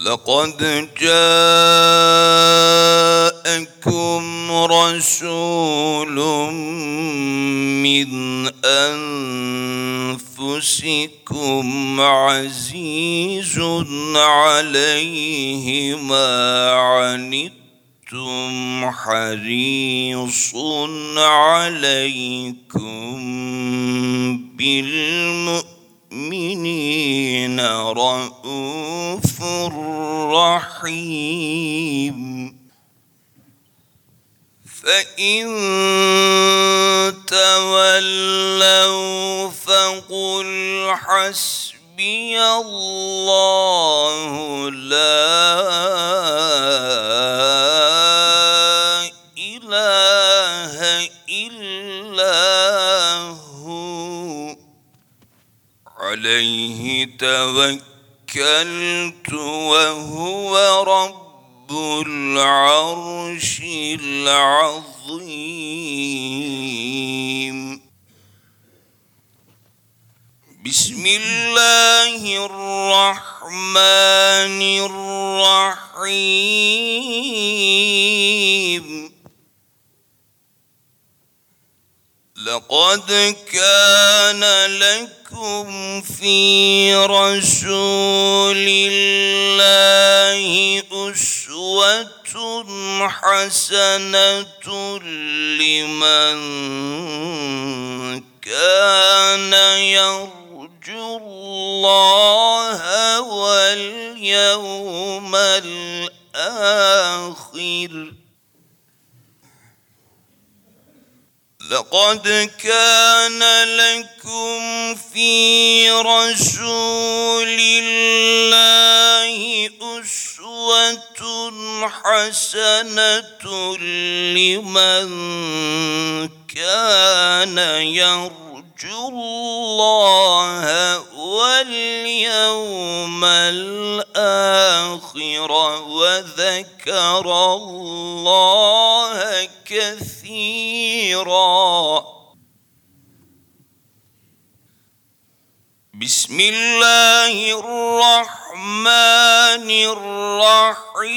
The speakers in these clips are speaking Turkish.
لقد جاءكم رسول من أنفسكم عزيز عليه ما عنتم حريص عليكم بالمؤمنين رؤوف رحيم. فإن تولوا فقل حسبي الله لا إله إلا عليه توكلت وهو رب العرش العظيم. بسم الله الرحمن الرحيم. لقد كان لكم في رسول الله أسوة حسنة لمن كان يرجو الله واليوم الآخر. لقد كان لكم في رسول الله أسوة حسنة لمن كان يرجو الله واليوم الآخر وذكر الله كثيرا. بسم الله الرحمن الرحيم.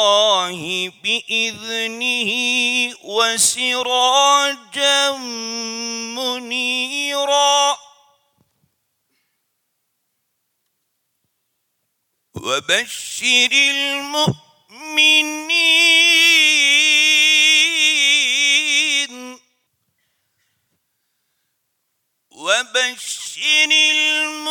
الله بإذنه وسراجا منيرا. وبشر المؤمنين. وبشر المؤمنين.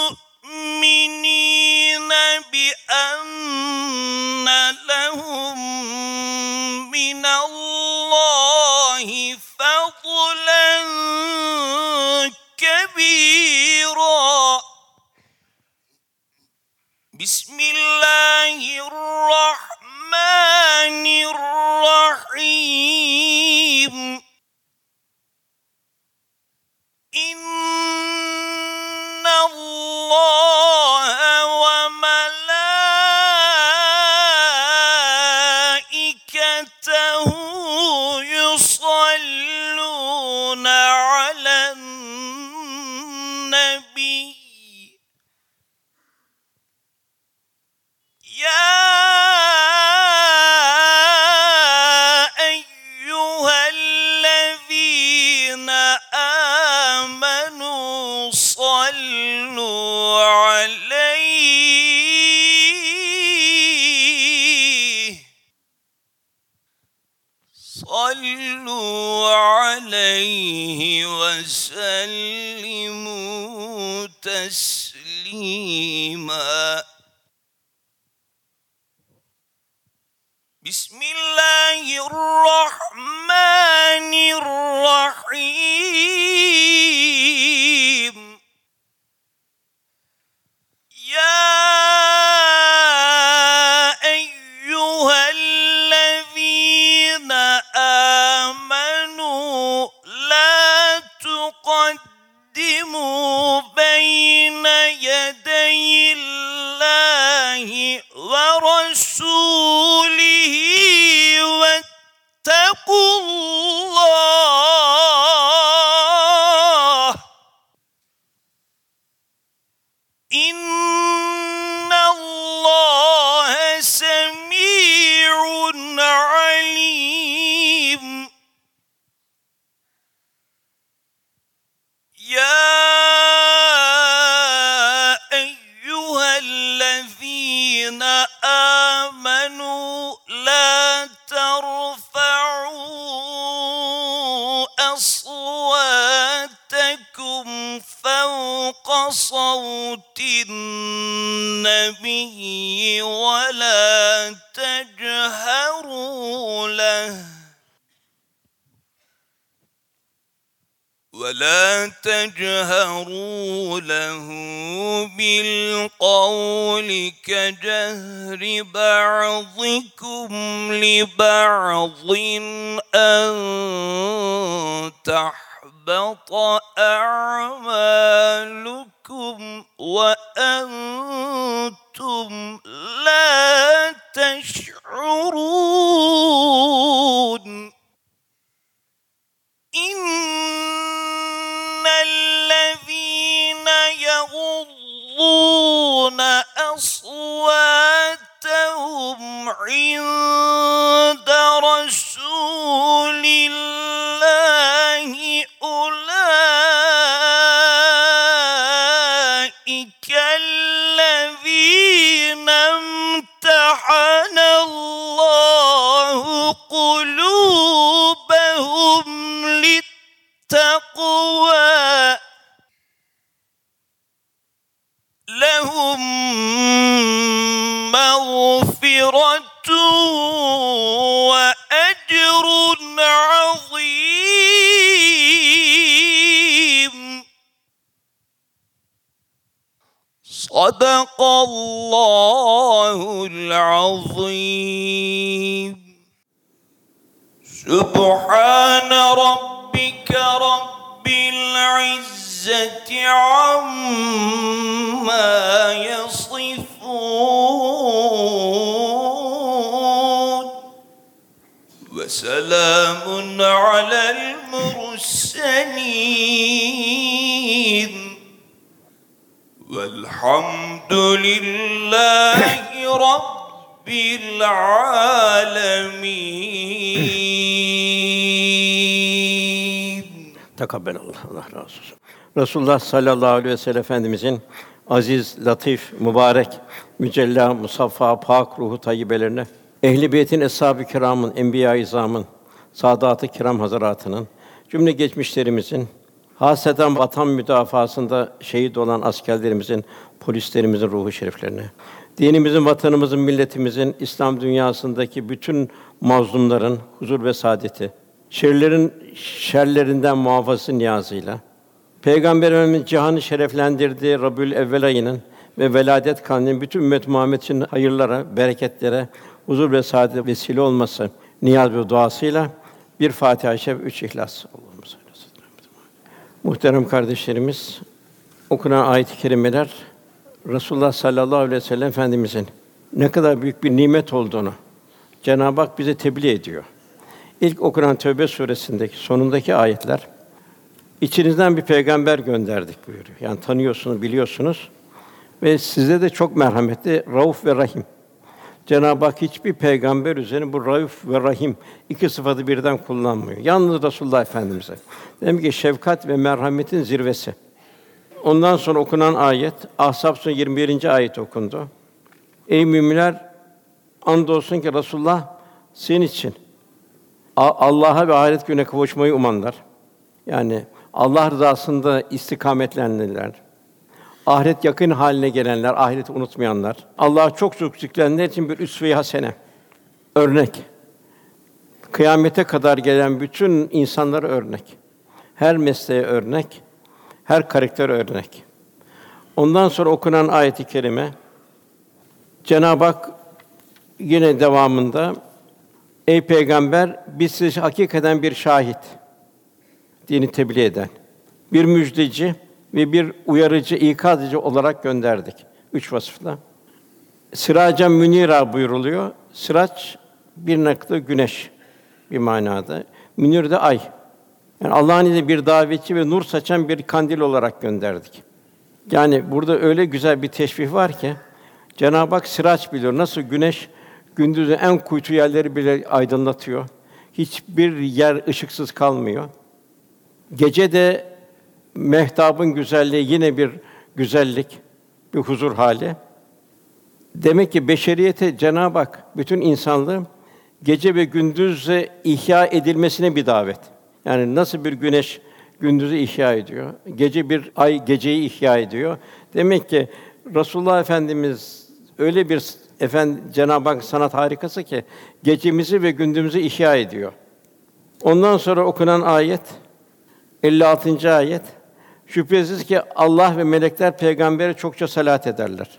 بعضكم لبعض أن تحبط أعمالكم مغفرة وأجر عظيم. صدق الله العظيم. سبحان ربك رب العزة عما يصفون. يشركون وسلام على المرسلين. والحمد لله رب العالمين. تقبل الله الله Resulullah sallallahu aleyhi ve sellem Efendimizin aziz, latif, mübarek, mücella, musaffa, pak ruhu tayyibelerine, ehli beytin eshab-ı kiramın, enbiya-i izamın, saadat-ı kiram hazaratının, cümle geçmişlerimizin, haseten vatan müdafasında şehit olan askerlerimizin, polislerimizin ruhu şeriflerine, dinimizin, vatanımızın, milletimizin, İslam dünyasındaki bütün mazlumların huzur ve saadeti, şerlerin şerlerinden muhafazası niyazıyla, Peygamber Efendimiz cihanı şereflendirdiği Rabiül Evvel ayının ve veladet kandilinin bütün ümmet Muhammed için hayırlara, bereketlere, huzur ve saadet vesile olması niyaz ve duasıyla bir Fatiha-i üç İhlas. Muhterem kardeşlerimiz, okunan ayet-i kerimeler Resulullah sallallahu aleyhi ve sellem Efendimizin ne kadar büyük bir nimet olduğunu Cenab-ı Hak bize tebliğ ediyor. İlk okunan Tövbe suresindeki sonundaki ayetler içinizden bir peygamber gönderdik buyuruyor. Yani tanıyorsunuz, biliyorsunuz ve size de çok merhametli, rauf ve rahim. Cenab-ı Hak hiçbir peygamber üzerine bu rauf ve rahim iki sıfatı birden kullanmıyor. Yalnız Resulullah Efendimize. Demek ki şefkat ve merhametin zirvesi. Ondan sonra okunan ayet Ahzab suresi 21. ayet okundu. Ey müminler andolsun ki Resulullah senin için Allah'a ve ahiret gününe kavuşmayı umanlar. Yani Allah rızasında istikametlenenler, ahiret yakın haline gelenler, ahireti unutmayanlar, Allah'a çok çok zikredenler için bir üsve-i hasene, örnek. Kıyamete kadar gelen bütün insanlara örnek. Her mesleğe örnek, her karakter örnek. Ondan sonra okunan ayet-i kerime Cenab-ı Hak yine devamında Ey peygamber biz size hakikaten bir şahit dini tebliğ eden, bir müjdeci ve bir uyarıcı, ikaz edici olarak gönderdik. Üç vasıfla. Siracan münira buyuruluyor. Sıraç bir nokta güneş bir manada. Münir de ay. Yani Allah'ın izniyle bir davetçi ve nur saçan bir kandil olarak gönderdik. Yani burada öyle güzel bir teşbih var ki Cenab-ı Hak sıraç biliyor. Nasıl güneş gündüzün en kuytu yerleri bile aydınlatıyor. Hiçbir yer ışıksız kalmıyor. Gece de mehtabın güzelliği yine bir güzellik, bir huzur hali. Demek ki beşeriyete Cenab-ı Hak bütün insanlığı gece ve gündüzle ihya edilmesine bir davet. Yani nasıl bir güneş gündüzü ihya ediyor, gece bir ay geceyi ihya ediyor. Demek ki Resulullah Efendimiz öyle bir efendi Cenab-ı Hak sanat harikası ki gecemizi ve gündüzümüzü ihya ediyor. Ondan sonra okunan ayet 56. ayet Şüphesiz ki Allah ve melekler peygambere çokça salat ederler.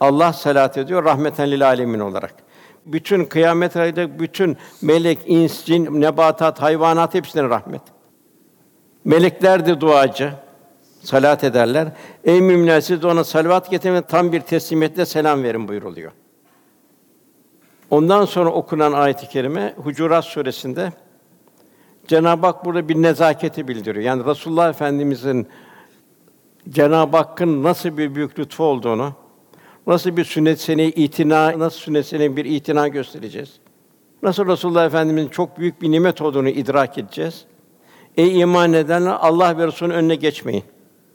Allah salat ediyor rahmeten lil alemin olarak. Bütün kıyamet ayında bütün melek, ins, cin, nebatat, hayvanat hepsine rahmet. Melekler de duacı. Salat ederler. Ey müminler siz de ona salavat getirin tam bir teslimiyetle selam verin buyuruluyor. Ondan sonra okunan ayet-i kerime Hucurat suresinde Cenab-ı Hak burada bir nezaketi bildiriyor. Yani Resulullah Efendimizin Cenab-ı Hakk'ın nasıl bir büyük lütfu olduğunu, nasıl bir sünnet seneye itina, nasıl sünnet seneye bir itina göstereceğiz. Nasıl Resulullah Efendimizin çok büyük bir nimet olduğunu idrak edeceğiz. Ey iman edenler Allah ve Resulü'nün önüne geçmeyin.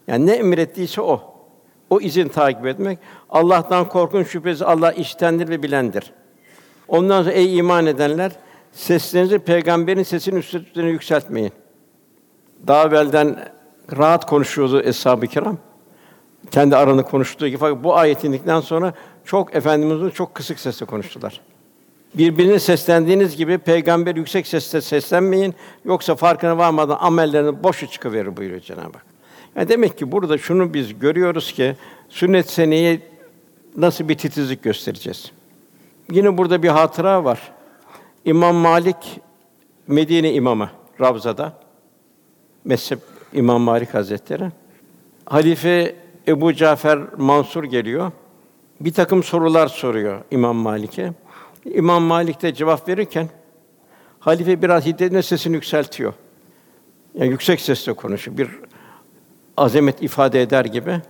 Yani ne emrettiyse o. O izin takip etmek. Allah'tan korkun şüphesiz Allah iştendir ve bilendir. Ondan sonra ey iman edenler seslerinizi peygamberin sesinin üstüne yükseltmeyin. Daha evvelden rahat konuşuyordu eshab-ı kiram. Kendi aralarında konuştuğu gibi fakat bu ayet indikten sonra çok efendimizin çok kısık sesle konuştular. Birbirine seslendiğiniz gibi peygamber yüksek sesle seslenmeyin yoksa farkına varmadan amelleriniz boşa çıkıverir buyuruyor Cenab-ı Hak. Yani demek ki burada şunu biz görüyoruz ki sünnet seneye nasıl bir titizlik göstereceğiz. Yine burada bir hatıra var. İmam Malik Medine imamı Ravza'da mezhep İmam Malik Hazretleri. Halife Ebu Cafer Mansur geliyor. Bir takım sorular soruyor İmam Malik'e. İmam Malik de cevap verirken halife biraz hiddetle sesini yükseltiyor. Yani yüksek sesle konuşuyor. Bir azamet ifade eder gibi.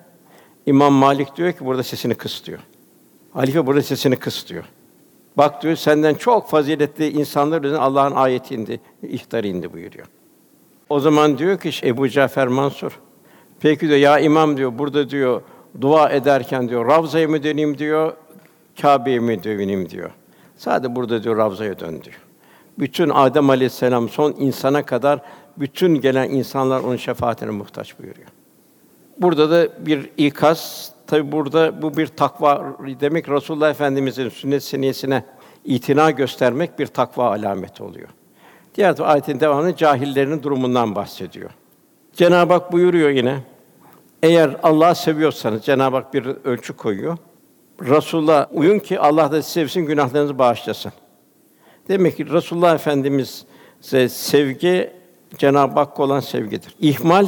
İmam Malik diyor ki burada sesini kıs diyor. Halife burada sesini kıs diyor. Bak diyor senden çok faziletli insanlar üzerine Allah'ın ayeti indi, ihtar indi buyuruyor. O zaman diyor ki Ebu Cafer Mansur, peki diyor ya imam diyor burada diyor dua ederken diyor Ravza'ya mı döneyim diyor, Kâbe'ye mi döneyim diyor. Sadece burada diyor Ravza'ya dön diyor. Bütün Adem Aleyhisselam son insana kadar bütün gelen insanlar onun şefaatine muhtaç buyuruyor. Burada da bir ikaz, tabi burada bu bir takva demek Resulullah Efendimizin sünnet seniyesine itina göstermek bir takva alameti oluyor. Diğer ayetin devamında cahillerin durumundan bahsediyor. Cenab-ı Hak buyuruyor yine, eğer Allah'ı seviyorsanız Cenab-ı Hak bir ölçü koyuyor. Resulullah uyun ki Allah da sizi sevsin, günahlarınızı bağışlasın. Demek ki Resulullah Efendimiz'e sevgi Cenab-ı Hakk'a olan sevgidir. İhmal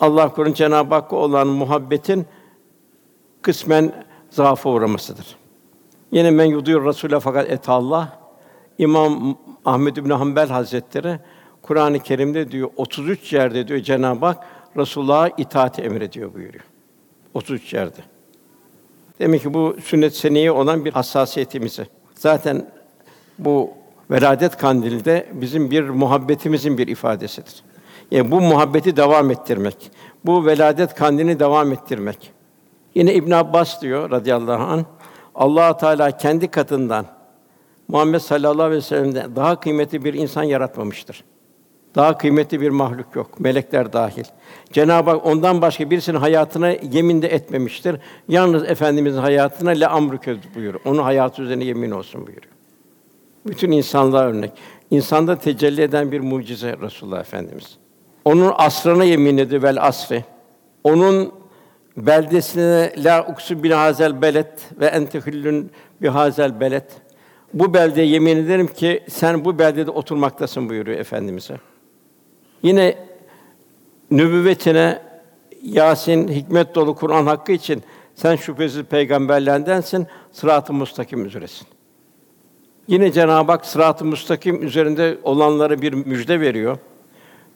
Allah korusun Cenab-ı Hakk'a olan muhabbetin kısmen zaafa uğramasıdır. Yine men yudur Rasûle fakat et Allah. İmam Ahmed İbn Hanbel Hazretleri Kur'an-ı Kerim'de diyor 33 yerde diyor Cenab-ı Hak Resulullah'a itaati emrediyor buyuruyor. 33 yerde. Demek ki bu sünnet seneye olan bir hassasiyetimizi. Zaten bu veladet kandili de bizim bir muhabbetimizin bir ifadesidir. Yani bu muhabbeti devam ettirmek, bu veladet kandilini devam ettirmek. Yine İbn Abbas diyor radıyallahu an Allah Teala kendi katından Muhammed sallallahu aleyhi ve sellem'den daha kıymetli bir insan yaratmamıştır. Daha kıymetli bir mahluk yok, melekler dahil. Cenab-ı Hak ondan başka birisinin hayatına yemin de etmemiştir. Yalnız Efendimizin hayatına le amrüke buyuruyor. Onun hayatı üzerine yemin olsun buyuruyor. Bütün insanlığa örnek. İnsanda tecelli eden bir mucize Resulullah Efendimiz. Onun asrına yemin ediyor vel asri. Onun beldesine la uksu bin hazel belet ve ente hillün bi hazel belet. Bu beldeye yemin ederim ki sen bu beldede oturmaktasın buyuruyor efendimize. Yine nübüvvetine Yasin hikmet dolu Kur'an hakkı için sen şüphesiz peygamberlerdensin, sırat-ı mustakim üzeresin. Yine Cenab-ı Hak sırat-ı müstakim üzerinde olanlara bir müjde veriyor.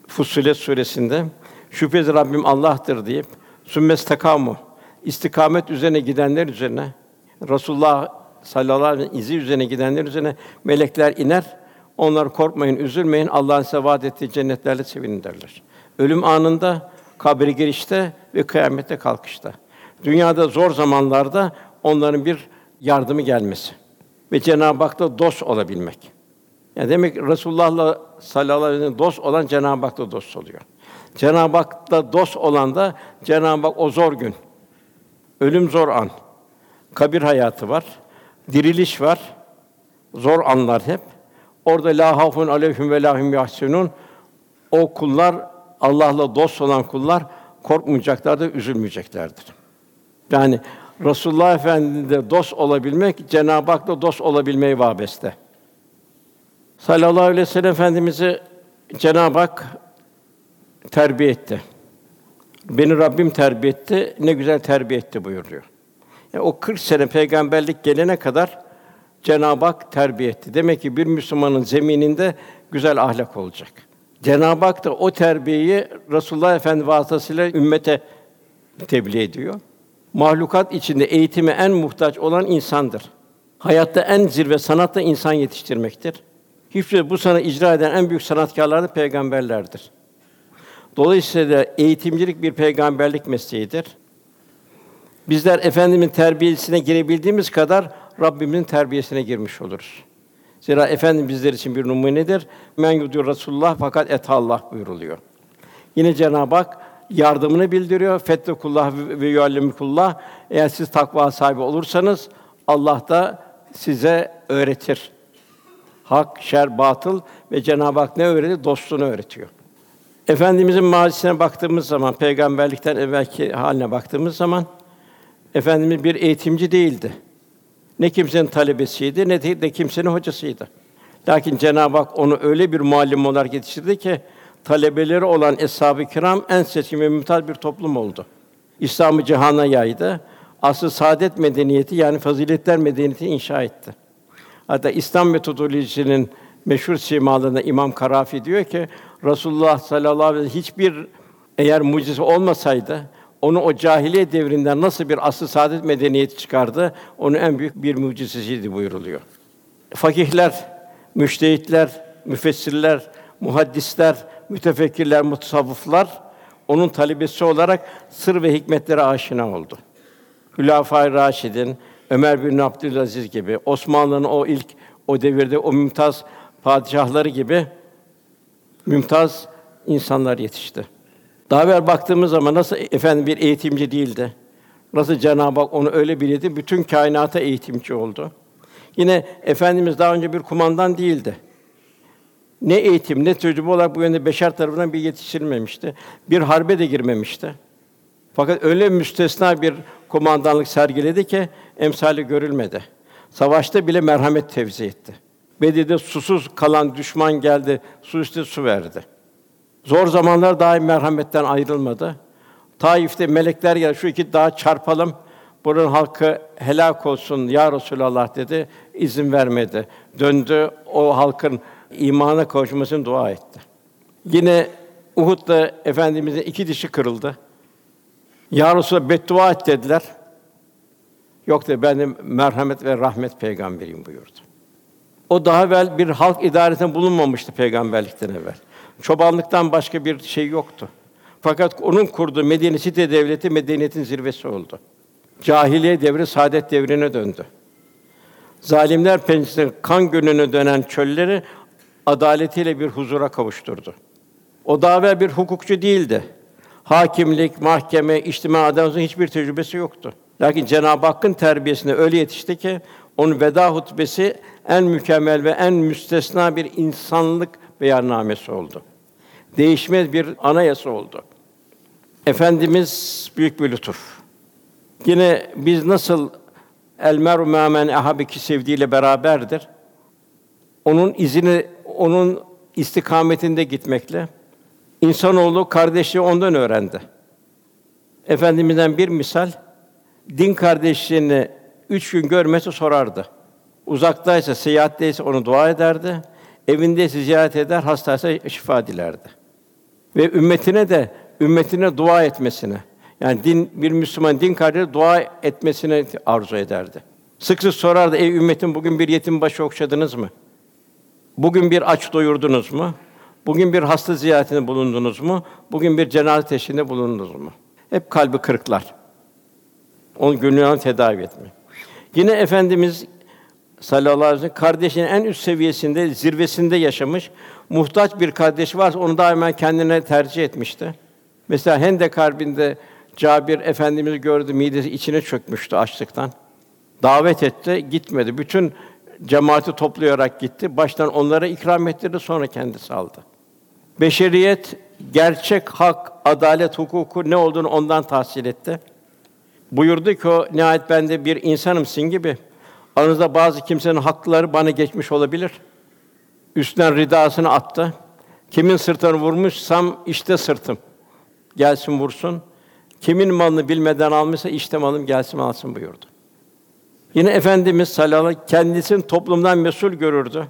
Fussilet suresinde şüphesiz Rabbim Allah'tır deyip sümmestakamu istikamet üzerine gidenler üzerine Resulullah sallallahu aleyhi ve izi üzerine gidenler üzerine melekler iner. Onlar korkmayın, üzülmeyin. Allah'ın size vaad ettiği cennetlerle sevinin derler. Ölüm anında, kabire girişte ve kıyamette kalkışta. Dünyada zor zamanlarda onların bir yardımı gelmesi ve Cenab-ı Hak'la dost olabilmek. Yani demek Resulullah'la sallallahu aleyhi ve sellem dost olan Cenab-ı Hak'la dost oluyor. Cenab-ı Hak'la dost olan da Cenab-ı Hak o zor gün, ölüm zor an, kabir hayatı var, diriliş var, zor anlar hep. Orada la hafun aleyhim ve lahum yahsunun. O kullar Allah'la dost olan kullar korkmayacaklardır, üzülmeyeceklerdir. Yani Resulullah Efendimiz'de dost olabilmek Cenab-ı Hak'la dost olabilmeye vabeste. Sallallahu aleyhi ve sellem Efendimizi Cenab-ı Hak terbiye etti. Beni Rabbim terbiye etti, ne güzel terbiye etti buyuruyor. Yani o 40 sene peygamberlik gelene kadar Cenab-ı Hak terbiye etti. Demek ki bir Müslümanın zemininde güzel ahlak olacak. Cenab-ı Hak da o terbiyeyi Resulullah Efendimiz vasıtasıyla ümmete tebliğ ediyor. Mahlukat içinde eğitime en muhtaç olan insandır. Hayatta en zirve sanat da insan yetiştirmektir. Hiçbir bu sana icra eden en büyük sanatkarlar da peygamberlerdir. Dolayısıyla eğitimcilik bir peygamberlik mesleğidir. Bizler efendimin terbiyesine girebildiğimiz kadar Rabbimizin terbiyesine girmiş oluruz. Zira efendim bizler için bir numunedir. Men yudur Resulullah fakat et Allah buyuruluyor. Yine Cenab-ı Hak yardımını bildiriyor. Fettekullah ve yuallimukullah. Eğer siz takva sahibi olursanız Allah da size öğretir. Hak, şer, batıl ve Cenab-ı Hak ne öğretir? Dostluğunu öğretiyor. Efendimizin mazisine baktığımız zaman, peygamberlikten evvelki haline baktığımız zaman Efendimiz bir eğitimci değildi. Ne kimsenin talebesiydi, ne de, kimsenin hocasıydı. Lakin Cenab-ı Hak onu öyle bir muallim olarak yetiştirdi ki talebeleri olan eshab-ı kiram en seçkin ve mümtaz bir toplum oldu. İslam'ı cihana yaydı. Asıl saadet medeniyeti yani faziletler medeniyeti inşa etti. Hatta İslam metodolojisinin meşhur simalarında İmam Karafi diyor ki Resulullah sallallahu aleyhi ve sellem hiçbir eğer mucize olmasaydı onu o cahiliye devrinden nasıl bir asıl saadet medeniyeti çıkardı? Onun en büyük bir mucizesiydi buyuruluyor. Fakihler, müştehitler, müfessirler, muhaddisler, mütefekkirler, mutasavvıflar onun talebesi olarak sır ve hikmetlere aşina oldu. Hülafâ-i Raşidin, Ömer bin Abdülaziz gibi, Osmanlı'nın o ilk o devirde o mümtaz padişahları gibi mümtaz insanlar yetişti. Daha evvel baktığımız zaman nasıl efendim bir eğitimci değildi. Nasıl Cenab-ı Hak onu öyle bildi, bütün kainata eğitimci oldu. Yine efendimiz daha önce bir kumandan değildi. Ne eğitim, ne tecrübe olarak bu yönde beşer tarafından bir yetiştirilmemişti. Bir harbe de girmemişti. Fakat öyle müstesna bir kumandanlık sergiledi ki emsali görülmedi. Savaşta bile merhamet tevzi etti. Bedir'de susuz kalan düşman geldi, su üstü su verdi. Zor zamanlar daim merhametten ayrılmadı. Taif'te melekler geldi, şu iki dağa çarpalım, buranın halkı helak olsun ya Resulallah dedi, izin vermedi. Döndü, o halkın imana kavuşmasını dua etti. Yine Uhud'da efendimizin iki dişi kırıldı. Ya Resulallah beddua et dediler. Yok dedi ben de merhamet ve rahmet peygamberiyim buyurdu. O daha evvel bir halk idaresinde bulunmamıştı peygamberlikten evvel. Çobanlıktan başka bir şey yoktu. Fakat onun kurduğu Medine Site devleti medeniyetin zirvesi oldu. Cahiliye devri saadet devrine döndü. Zalimler pençesinde kan gölüne dönen çölleri adaletiyle bir huzura kavuşturdu. O daha evvel bir hukukçu değildi. Hakimlik, mahkeme, içtima adamının hiçbir tecrübesi yoktu. Lakin Cenab-ı Hakk'ın terbiyesinde öyle yetişti ki onun veda hutbesi en mükemmel ve en müstesna bir insanlık beyannamesi oldu. Değişmez bir anayasa oldu. Efendimiz büyük bir lütuf. Yine biz nasıl el meru men ahabiki sevdiğiyle beraberdir. Onun izini onun istikametinde gitmekle insanoğlu kardeşliği ondan öğrendi. Efendimizden bir misal din kardeşliğini üç gün görmesi sorardı. Uzaktaysa, seyahatteyse onu dua ederdi. Evindeyse ziyaret eder, hastaysa şifa dilerdi. Ve ümmetine de ümmetine dua etmesine, yani din bir Müslüman din kardeşi dua etmesine arzu ederdi. Sık sık sorardı: "Ey ümmetim bugün bir yetim başı okşadınız mı? Bugün bir aç doyurdunuz mu? Bugün bir hasta ziyaretinde bulundunuz mu? Bugün bir cenaze teşhinde bulundunuz mu?" Hep kalbi kırıklar. Onun günahını tedavi etme. Yine efendimiz sallallahu aleyhi ve sellem kardeşinin en üst seviyesinde, zirvesinde yaşamış. Muhtaç bir kardeş varsa onu daima kendine tercih etmişti. Mesela Hendek Harbi'nde Cabir Efendimiz gördü, midesi içine çökmüştü açlıktan. Davet etti, gitmedi. Bütün cemaati toplayarak gitti. Baştan onlara ikram ettirdi, sonra kendisi aldı. Beşeriyet gerçek hak, adalet, hukuku ne olduğunu ondan tahsil etti. Buyurdu ki o nihayet ben de bir insanım sizin gibi. Aranızda bazı kimsenin hakları bana geçmiş olabilir. Üstten ridasını attı. Kimin sırtını vurmuşsam işte sırtım. Gelsin vursun. Kimin malını bilmeden almışsa işte malım gelsin alsın buyurdu. Yine Efendimiz sallallahu aleyhi ve sellem kendisini toplumdan mesul görürdü.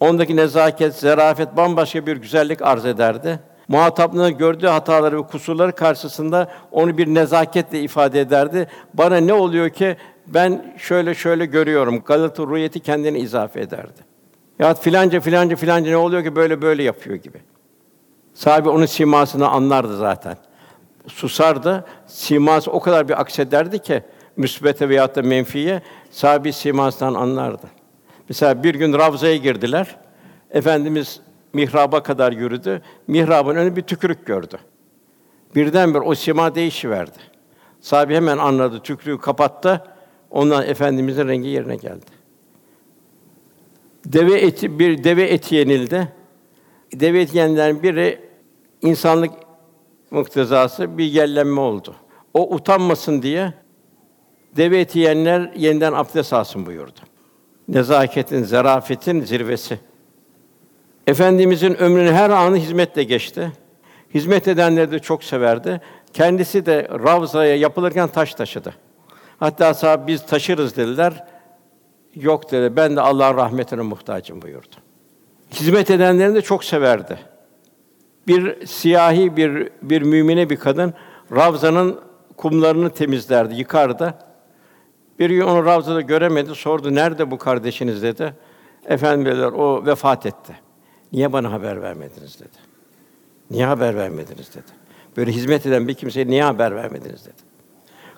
Ondaki nezaket, zarafet bambaşka bir güzellik arz ederdi. Muhataplarına gördüğü hataları ve kusurları karşısında onu bir nezaketle ifade ederdi. Bana ne oluyor ki ben şöyle şöyle görüyorum. Galata rüyeti kendini izafe ederdi. Ya filanca filanca filanca ne oluyor ki böyle böyle yapıyor gibi. Sahibi onun simasını anlardı zaten. Susardı, siması o kadar bir aksederdi ki müsbete veyahut da menfiye sahibi simasından anlardı. Mesela bir gün Ravza'ya girdiler. Efendimiz mihraba kadar yürüdü. Mihrabın önü bir tükürük gördü. Birdenbire o sima değişiverdi. Sahibi hemen anladı, tükürüğü kapattı. Ondan efendimizin rengi yerine geldi. Deve eti bir deve eti yenildi. Deve eti yenilen biri insanlık muktezası bir yerlenme oldu. O utanmasın diye deve eti yiyenler yeniden abdest alsın buyurdu. Nezaketin, zarafetin zirvesi. Efendimizin ömrünün her anı hizmetle geçti. Hizmet edenleri de çok severdi. Kendisi de Ravza'ya yapılırken taş taşıdı. Hatta sahabe biz taşırız dediler. Yok dedi. Ben de Allah'ın rahmetine muhtacım buyurdu. Hizmet edenlerini de çok severdi. Bir siyahi bir bir mümine bir kadın Ravza'nın kumlarını temizlerdi, yıkardı. Bir gün onu Ravza'da göremedi, sordu, nerede bu kardeşiniz dedi. Efendim dediler, o vefat etti. Niye bana haber vermediniz dedi. Niye haber vermediniz dedi. Böyle hizmet eden bir kimseye niye haber vermediniz dedi.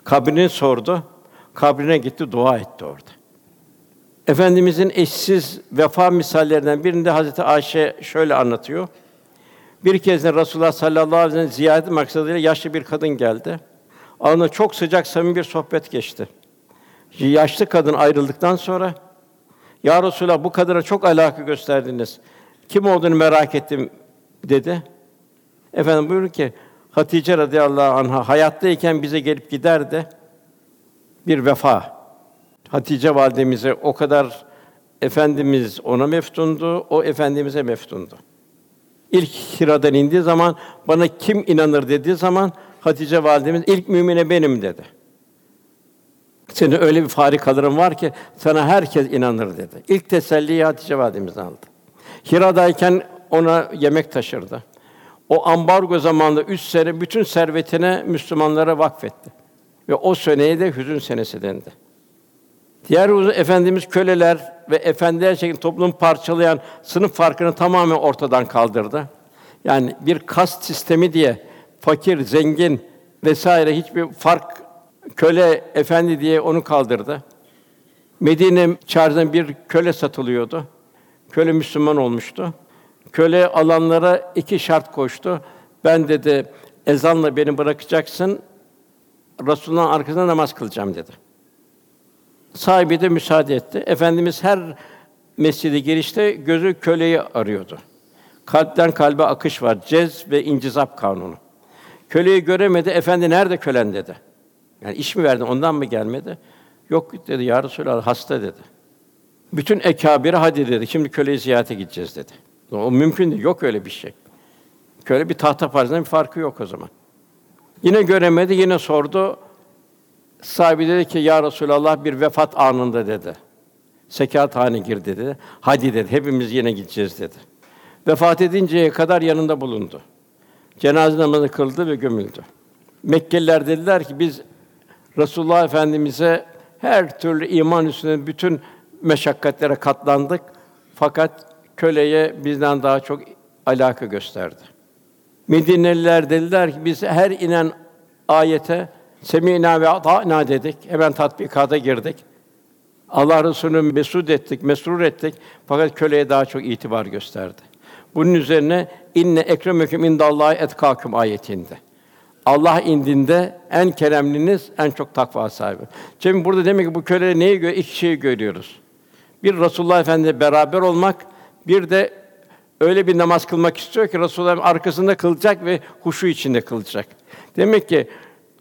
Kabrini sordu, kabrine gitti, dua etti orada. Efendimizin eşsiz vefa misallerinden birinde Hazreti Ayşe şöyle anlatıyor. Bir kez de Resulullah sallallahu aleyhi ve sellem ziyaret maksadıyla yaşlı bir kadın geldi. Aralarında çok sıcak samimi bir sohbet geçti. Yaşlı kadın ayrıldıktan sonra Ya Resulallah bu kadına çok alaka gösterdiniz. Kim olduğunu merak ettim dedi. Efendim buyurun ki Hatice radıyallahu anha hayattayken bize gelip giderdi. Bir vefa. Hatice validemize o kadar efendimiz ona meftundu, o efendimize meftundu. İlk Hira'dan indiği zaman bana kim inanır dediği zaman Hatice validemiz ilk mümine benim dedi. Senin öyle bir farikaların var ki sana herkes inanır dedi. İlk teselliyi Hatice validemiz aldı. Hira'dayken ona yemek taşırdı. O ambargo zamanında üç sene bütün servetine Müslümanlara vakfetti. Ve o seneye de hüzün senesi dendi. Diğer uzun efendimiz köleler ve efendiler şeklinde toplumu parçalayan sınıf farkını tamamen ortadan kaldırdı. Yani bir kast sistemi diye fakir, zengin vesaire hiçbir fark köle efendi diye onu kaldırdı. Medine çarşısında bir köle satılıyordu. Köle Müslüman olmuştu. Köle alanlara iki şart koştu. Ben dedi ezanla beni bırakacaksın. Resulullah'ın arkasında namaz kılacağım dedi. Sahibi de müsaade etti. Efendimiz her mescide girişte gözü köleyi arıyordu. Kalpten kalbe akış var. Cez ve incizap kanunu. Köleyi göremedi. Efendi nerede kölen dedi. Yani iş mi verdin? Ondan mı gelmedi? Yok dedi. Ya Resulallah hasta dedi. Bütün ekabiri hadi dedi. Şimdi köleyi ziyarete gideceğiz dedi. O mümkün değil. Yok öyle bir şey. Köle bir tahta parçasından bir farkı yok o zaman. Yine göremedi. Yine sordu. Sahibi dedi ki ya Resulallah bir vefat anında dedi. Sekat hane gir dedi. Hadi dedi. Hepimiz yine gideceğiz dedi. Vefat edinceye kadar yanında bulundu. Cenaze namazı kıldı ve gömüldü. Mekkeliler dediler ki biz Resulullah Efendimize her türlü iman üstüne bütün meşakkatlere katlandık. Fakat köleye bizden daha çok alaka gösterdi. Medineliler dediler ki biz her inen ayete semînâ ve atâna dedik. Hemen tatbikata girdik. Allah Resulü'nü mesud ettik, mesrur ettik. Fakat köleye daha çok itibar gösterdi. Bunun üzerine inne ekremeküm indallahi etkâküm ayetinde. Allah indinde en keremliniz, en çok takva sahibi. Şimdi burada demek ki bu köle neyi görüyor? İki şeyi görüyoruz. Bir Resulullah Efendimizle beraber olmak, bir de öyle bir namaz kılmak istiyor ki Resulullah'ın arkasında kılacak ve huşu içinde kılacak. Demek ki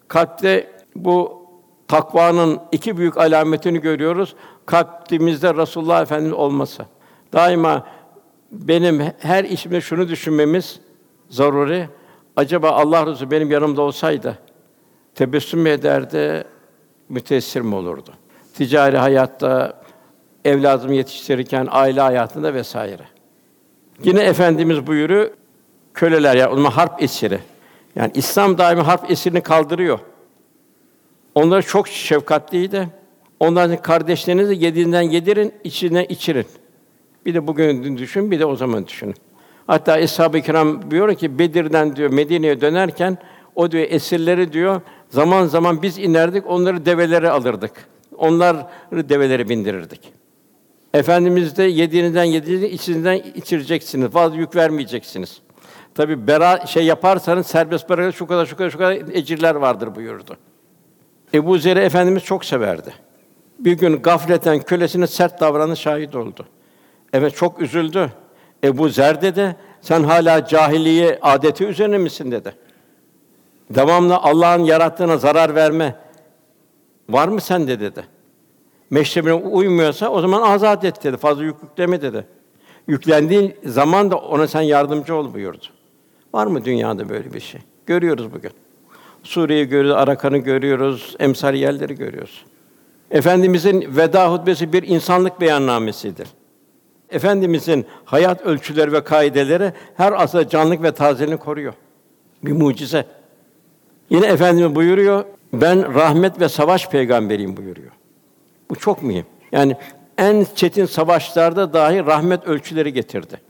kalpte bu takvanın iki büyük alametini görüyoruz. Kalbimizde Resulullah Efendimiz olması. Daima benim her işimde şunu düşünmemiz zaruri. Acaba Allah Resulü benim yanımda olsaydı tebessüm mü ederdi, müteessir mi olurdu? Ticari hayatta, evladımı yetiştirirken, aile hayatında vesaire. Yine Efendimiz buyuruyor, köleler ya, yani, harp esiri. Yani İslam daimi harp esirini kaldırıyor. Onlar çok şefkatliydi. Onların kardeşlerinizi yediğinden yedirin, içine içirin. Bir de bugün düşün, bir de o zaman düşünün. Hatta Eshab-ı Kiram diyor ki Bedir'den diyor Medine'ye dönerken o diyor esirleri diyor zaman zaman biz inerdik, onları develere alırdık. Onları develere bindirirdik. Efendimiz de yediğinizden yediğinizi içinizden içireceksiniz. Fazla yük vermeyeceksiniz. Tabi bera şey yaparsanız serbest bırakır şu kadar şu kadar şu kadar ecirler vardır buyurdu. Ebu Zer Efendimiz çok severdi. Bir gün gafleten kölesine sert davranı şahit oldu. Evet çok üzüldü. Ebu Zer dedi, sen hala cahiliye adeti üzerine misin dedi. Devamlı Allah'ın yarattığına zarar verme var mı sende dedi. Meşrebine uymuyorsa o zaman azat et dedi. Fazla yük yükleme dedi. Yüklendiğin zaman da ona sen yardımcı ol buyurdu. Var mı dünyada böyle bir şey? Görüyoruz bugün. Suriye'yi görüyoruz, Arakan'ı görüyoruz, emsal yerleri görüyoruz. Efendimizin veda hutbesi bir insanlık beyannamesidir. Efendimizin hayat ölçüleri ve kaideleri her asırda canlılık ve tazeliğini koruyor. Bir mucize. Yine Efendimiz buyuruyor, ben rahmet ve savaş peygamberiyim buyuruyor. Bu çok mühim. Yani en çetin savaşlarda dahi rahmet ölçüleri getirdi.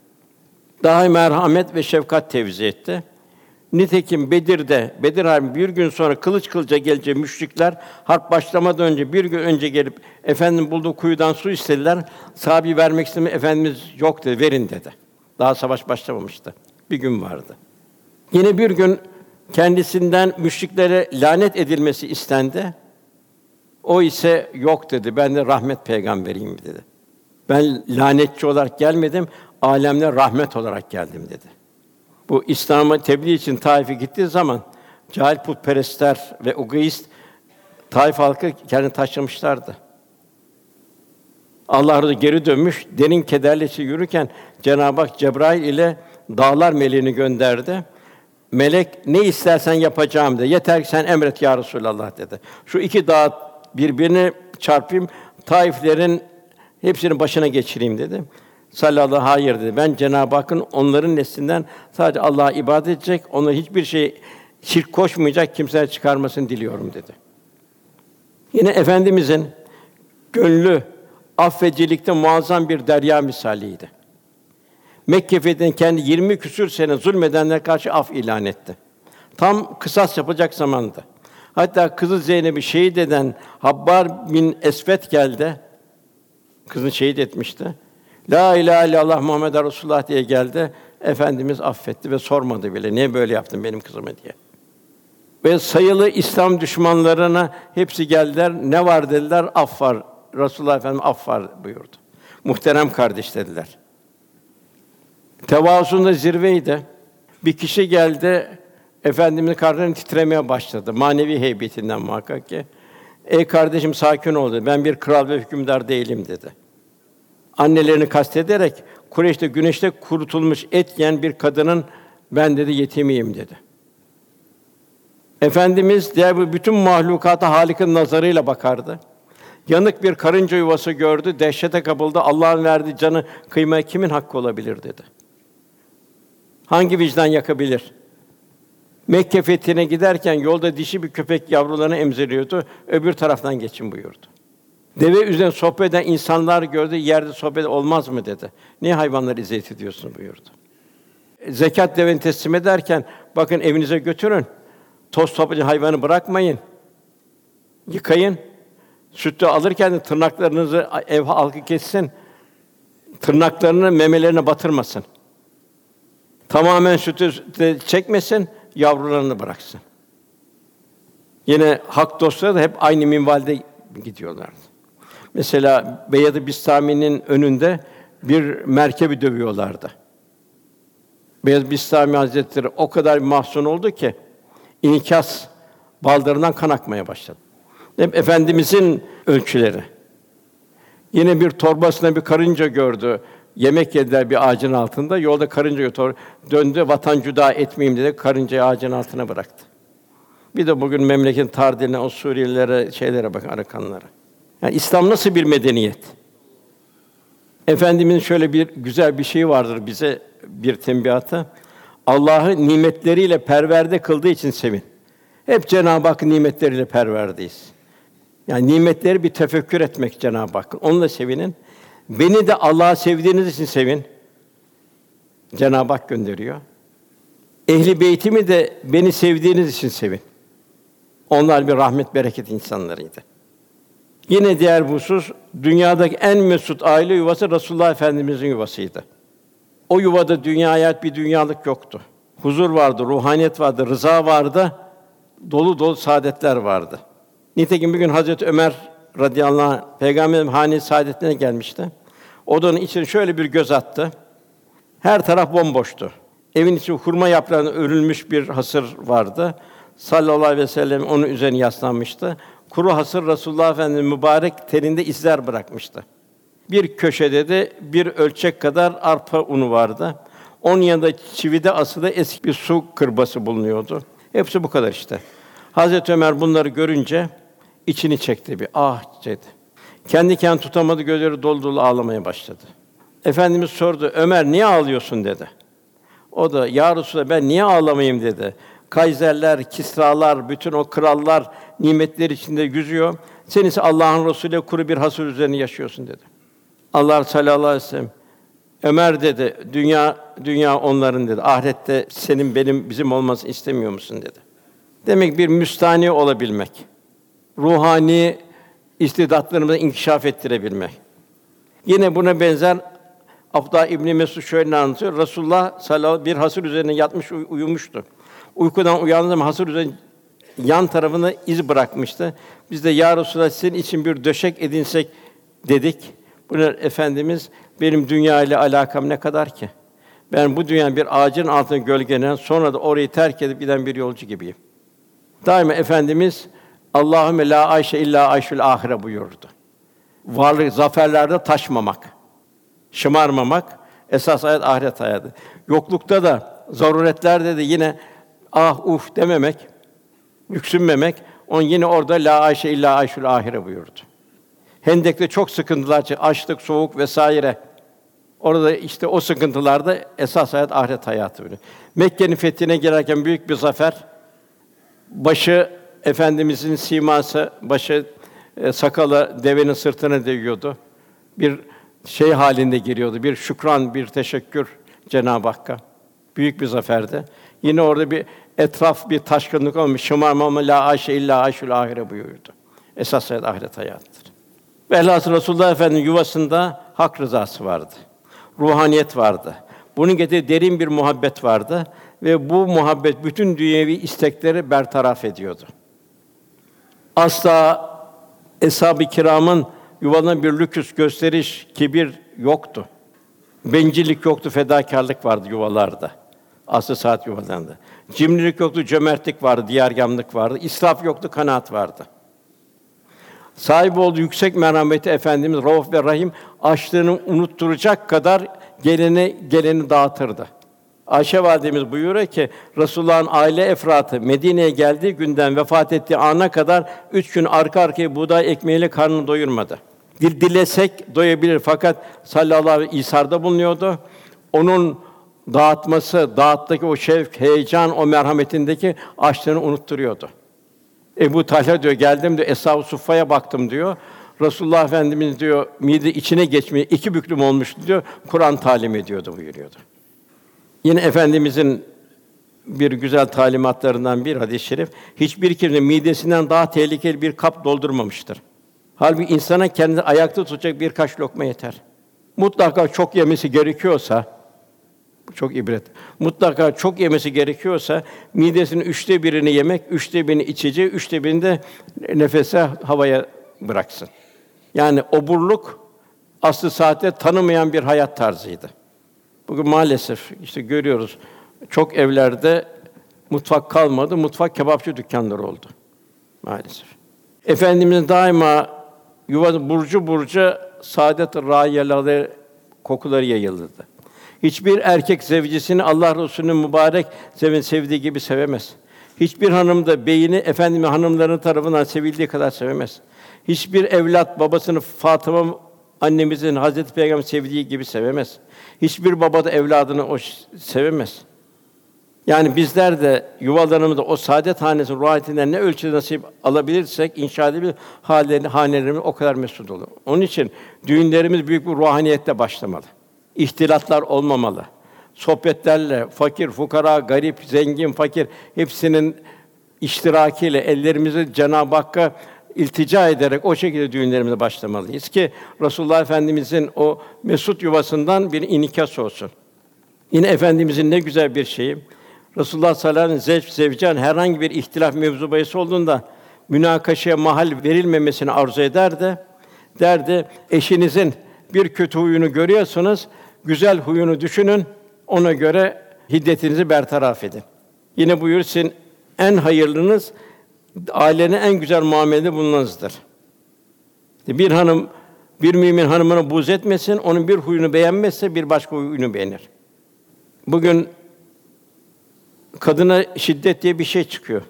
Dahi merhamet ve şefkat tevzi etti. Nitekim Bedir'de, Bedir Harbi bir gün sonra kılıç kılıca gelecek müşrikler harp başlamadan önce bir gün önce gelip efendim bulduğu kuyudan su istediler. Sahabi vermek istemi efendimiz yok dedi, verin dedi. Daha savaş başlamamıştı. Bir gün vardı. Yine bir gün kendisinden müşriklere lanet edilmesi istendi. O ise yok dedi. Ben de rahmet peygamberiyim dedi. Ben lanetçi olarak gelmedim, alemler rahmet olarak geldim dedi. Bu İslam'ı tebliğ için Taif'e gittiği zaman cahil putperestler ve egoist Taif halkı kendini taşlamışlardı. Allah Resulü geri dönmüş, derin kederle yürürken Cenab-ı Hak Cebrail ile dağlar meleğini gönderdi. Melek ne istersen yapacağım dedi. Yeter ki sen emret ya Resulallah dedi. Şu iki dağ birbirini çarpayım, Taiflerin hepsini başına geçireyim dedi. Sallallahu hayır dedi. Ben Cenab-ı Hakk'ın onların neslinden sadece Allah'a ibadet edecek, ona hiçbir şey şirk koşmayacak kimseler çıkarmasını diliyorum dedi. Yine efendimizin gönlü affedicilikte muazzam bir derya misaliydi. Mekke fethinin kendi 20 küsür sene zulmedenler karşı af ilan etti. Tam kısas yapacak zamanda. Hatta kızı Zeynep'i şehit eden Habbar bin Esvet geldi. Kızını şehit etmişti. La ilahe illallah Muhammed Resulullah diye geldi. Efendimiz affetti ve sormadı bile niye böyle yaptın benim kızıma diye. Ve sayılı İslam düşmanlarına hepsi geldiler. Ne var dediler? Af var. Resulullah Efendimiz af var buyurdu. Muhterem kardeş dediler. Tevazuunda zirveydi. Bir kişi geldi, Efendimizin karnının titremeye başladı. Manevi heybetinden muhakkak ki. Ey kardeşim sakin ol dedi. Ben bir kral ve hükümdar değilim dedi. Annelerini kastederek Kureyş'te güneşte kurutulmuş et yiyen bir kadının ben dedi yetimiyim dedi. Efendimiz diğer bu bütün mahlukata Halik'in nazarıyla bakardı. Yanık bir karınca yuvası gördü, dehşete kapıldı. Allah'ın verdiği canı kıymaya kimin hakkı olabilir dedi. Hangi vicdan yakabilir? Mekke fethine giderken yolda dişi bir köpek yavrularını emziriyordu. Öbür taraftan geçin buyurdu. Deve üzerine sohbet eden insanlar gördü. Yerde sohbet olmaz mı dedi. Niye hayvanları eziyet ediyorsun buyurdu. Zekat deveni teslim ederken bakın evinize götürün. Toz toplayıcı hayvanı bırakmayın. Yıkayın. Sütü alırken de tırnaklarınızı ev halkı kessin. Tırnaklarını memelerine batırmasın. Tamamen sütü çekmesin, yavrularını bıraksın. Yine hak dostları da hep aynı minvalde gidiyorlardı. Mesela Beyyad-ı Bistami'nin önünde bir merkebi dövüyorlardı. Beyaz Bistami Hazretleri o kadar mahzun oldu ki inikas baldırından kan akmaya başladı. Hep efendimizin ölçüleri. Yine bir torbasına bir karınca gördü. Yemek yediler bir ağacın altında. Yolda karınca götür döndü. Vatan cüda etmeyeyim dedi. Karıncayı ağacın altına bıraktı. Bir de bugün memleketin tardiline, o Suriyelilere, şeylere bakın, Arakanlara. Yani İslam nasıl bir medeniyet? Efendimizin şöyle bir güzel bir şey vardır bize bir tembihatı. Allah'ı nimetleriyle perverde kıldığı için sevin. Hep Cenab-ı Hak nimetleriyle perverdeyiz. Yani nimetleri bir tefekkür etmek Cenab-ı Hakk'ın. Onunla sevinin. Beni de Allah'ı sevdiğiniz için sevin. Cenab-ı Hak gönderiyor. Ehli beytimi de beni sevdiğiniz için sevin. Onlar bir rahmet bereket insanlarıydı. Yine diğer bir husus, dünyadaki en mesut aile yuvası Resulullah Efendimizin yuvasıydı. O yuvada dünya bir dünyalık yoktu. Huzur vardı, ruhaniyet vardı, rıza vardı, dolu dolu saadetler vardı. Nitekim bir gün Hazreti Ömer radıyallahu anh Peygamberin hane saadetine gelmişti. Odanın içine şöyle bir göz attı. Her taraf bomboştu. Evin içi hurma yaprağına örülmüş bir hasır vardı. Sallallahu aleyhi ve sellem onun üzerine yaslanmıştı. Kuru hasır Resulullah Efendimiz mübarek terinde izler bırakmıştı. Bir köşede de bir ölçek kadar arpa unu vardı. Onun yanında çivide asılı eski bir su kırbası bulunuyordu. Hepsi bu kadar işte. Hazreti Ömer bunları görünce içini çekti bir ah dedi. Kendi kendini tutamadı, gözleri dolu dolu ağlamaya başladı. Efendimiz sordu, Ömer niye ağlıyorsun dedi. O da ya Resulallah ben niye ağlamayayım dedi. Kayserler, Kisralar, bütün o krallar nimetler içinde yüzüyor. Sen ise Allah'ın Resulü kuru bir hasır üzerine yaşıyorsun dedi. Allah sallallahu aleyhi ve sellem Ömer dedi, dünya dünya onların dedi. Ahirette senin benim bizim olmasını istemiyor musun dedi. Demek bir müstani olabilmek. Ruhani istidatlarımızı inkişaf ettirebilmek. Yine buna benzer Abdullah İbn Mesud şöyle anlatıyor. Resulullah sallallahu bir hasır üzerine yatmış uy- uyumuştu. Uykudan uyandığı zaman hasır üzerine yan tarafına iz bırakmıştı. Biz de ya Resulallah senin için bir döşek edinsek dedik. Bunu efendimiz benim dünya ile alakam ne kadar ki? Ben bu dünyanın bir ağacın altında gölgelenen sonra da orayı terk edip giden bir yolcu gibiyim. Daima efendimiz Allahümme la ayşe illa ayşul ahire buyurdu. Varlık zaferlerde taşmamak, şımarmamak esas hayat ahiret hayatı. Yoklukta da zaruretlerde de yine ah uf dememek, yüksünmemek, on yine orada la ayşe illa ayşul ahire buyurdu. Hendek'te çok sıkıntılar çıktı, açlık, soğuk vesaire. Orada işte o sıkıntılarda esas hayat ahiret hayatı böyle. Mekke'nin fethine girerken büyük bir zafer. Başı efendimizin siması, başı e, sakalı devenin sırtına değiyordu. Bir şey halinde giriyordu. Bir şükran, bir teşekkür Cenab-ı Hakk'a. Büyük bir zaferdi. Yine orada bir etraf bir taşkınlık olmuş. Şımarma ama la ayşe illa ayşul ahire buyurdu. Esas hayat ahiret hayatıdır. Velhasıl Resulullah Efendimiz yuvasında hak rızası vardı. Ruhaniyet vardı. Bunun getirdiği derin bir muhabbet vardı ve bu muhabbet bütün dünyevi istekleri bertaraf ediyordu. Asla eshab-ı kiramın yuvalarına bir lüküs, gösteriş, kibir yoktu. Bencillik yoktu, fedakarlık vardı yuvalarda. Aslı saat yuvalarında. Cimrilik yoktu, cömertlik vardı, diyargamlık vardı. İsraf yoktu, kanaat vardı. Sahip olduğu yüksek merhameti Efendimiz Rauf ve Rahim açlığını unutturacak kadar geleni geleni dağıtırdı. Ayşe validemiz buyuruyor ki Resulullah'ın aile efratı Medine'ye geldiği günden vefat ettiği ana kadar üç gün arka arkaya buğday ekmeğiyle karnını doyurmadı. Dil dilesek doyabilir fakat sallallahu aleyhi ve isarda bulunuyordu. Onun dağıtması, dağıttaki o şevk, heyecan, o merhametindeki açlığını unutturuyordu. Ebu Talha diyor geldim diyor Eshab-ı Suffa'ya baktım diyor. Resulullah Efendimiz diyor mide içine geçmeye iki büklüm olmuştu diyor. Kur'an talim ediyordu buyuruyordu. Yine efendimizin bir güzel talimatlarından bir hadis-i şerif hiçbir kimse midesinden daha tehlikeli bir kap doldurmamıştır. Halbuki insana kendini ayakta tutacak birkaç lokma yeter. Mutlaka çok yemesi gerekiyorsa çok ibret. Mutlaka çok yemesi gerekiyorsa midesinin üçte birini yemek, üçte birini içeceği, üçte birini de nefese havaya bıraksın. Yani oburluk aslı saatte tanımayan bir hayat tarzıydı. Bugün maalesef işte görüyoruz çok evlerde mutfak kalmadı, mutfak kebapçı dükkanları oldu maalesef. Efendimizin daima yuva burcu burcu saadet rayiyeleri kokuları yayılırdı. Hiçbir erkek zevcisini Allah Resulü'nün mübarek sevin sevdiği gibi sevemez. Hiçbir hanım da beyini efendimiz hanımların tarafından sevildiği kadar sevemez. Hiçbir evlat babasını Fatıma annemizin Hazreti Peygamber sevdiği gibi sevemez. Hiçbir baba da evladını o sevemez. Yani bizler de yuvalarımızda o saadet hanesinin ruhiyetinden ne ölçüde nasip alabilirsek inşa edebilir hallerini hanelerimiz o kadar mesut olur. Onun için düğünlerimiz büyük bir ruhaniyette başlamalı. İhtilatlar olmamalı. Sohbetlerle fakir, fukara, garip, zengin, fakir hepsinin iştirakiyle ellerimizi Cenab-ı Hakk'a iltica ederek o şekilde düğünlerimize başlamalıyız ki Resulullah Efendimizin o mesut yuvasından bir inikas olsun. Yine efendimizin ne güzel bir şeyi. Resulullah sallallahu aleyhi ve sellem zevcan herhangi bir ihtilaf mevzu bahis olduğunda münakaşaya mahal verilmemesini arzu eder de derdi eşinizin bir kötü huyunu görüyorsunuz, güzel huyunu düşünün, ona göre hiddetinizi bertaraf edin. Yine buyur sizin en hayırlınız ailenin en güzel muamelede bulunanızdır. Bir hanım bir mümin hanımına buz etmesin, onun bir huyunu beğenmezse bir başka huyunu beğenir. Bugün kadına şiddet diye bir şey çıkıyor.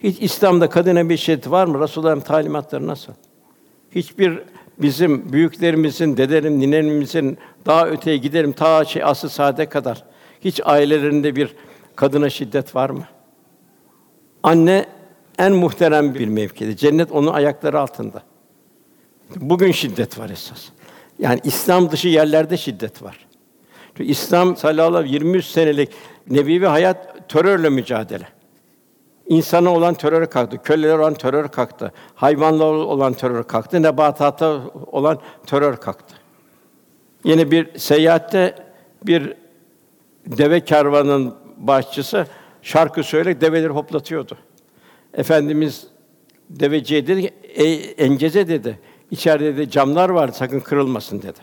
Hiç İslam'da kadına bir şiddet var mı? Resulullah'ın talimatları nasıl? Hiçbir bizim büyüklerimizin, dedelerin, ninelerimizin daha öteye giderim ta şey asıl saate kadar. Hiç ailelerinde bir kadına şiddet var mı? Anne en muhterem bir mevkide. Cennet onun ayakları altında. Bugün şiddet var esas. Yani İslam dışı yerlerde şiddet var. Çünkü İslam sallallahu aleyhi ve 23 senelik nebevi hayat terörle mücadele. İnsana olan terör kalktı, köleler olan terör kalktı, hayvanlar olan terör kalktı, nebatata olan terör kalktı. Yine bir seyahatte bir deve kervanının başçısı şarkı söyleyerek develeri hoplatıyordu. Efendimiz deveciye dedi ki, Ey enceze dedi, içeride de camlar var, sakın kırılmasın dedi.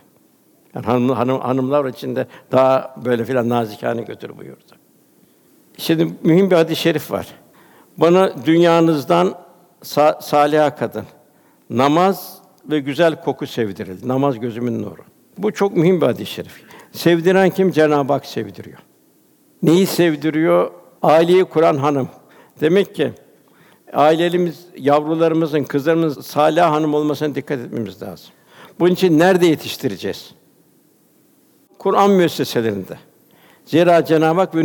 Yani hanım, hanım, hanımlar içinde daha böyle filan nazikane götür buyurdu. Şimdi mühim bir hadis-i şerif var. Bana dünyanızdan sa- saliha kadın, namaz ve güzel koku sevdirildi. Namaz gözümün nuru. Bu çok mühim bir hadis-i şerif. Sevdiren kim? Cenab-ı Hak sevdiriyor. Neyi sevdiriyor? Aileyi kuran hanım. Demek ki ailelerimiz, yavrularımızın, kızlarımızın salih hanım olmasına dikkat etmemiz lazım. Bunun için nerede yetiştireceğiz? Kur'an müesseselerinde. Zira Cenab-ı Hak "Ve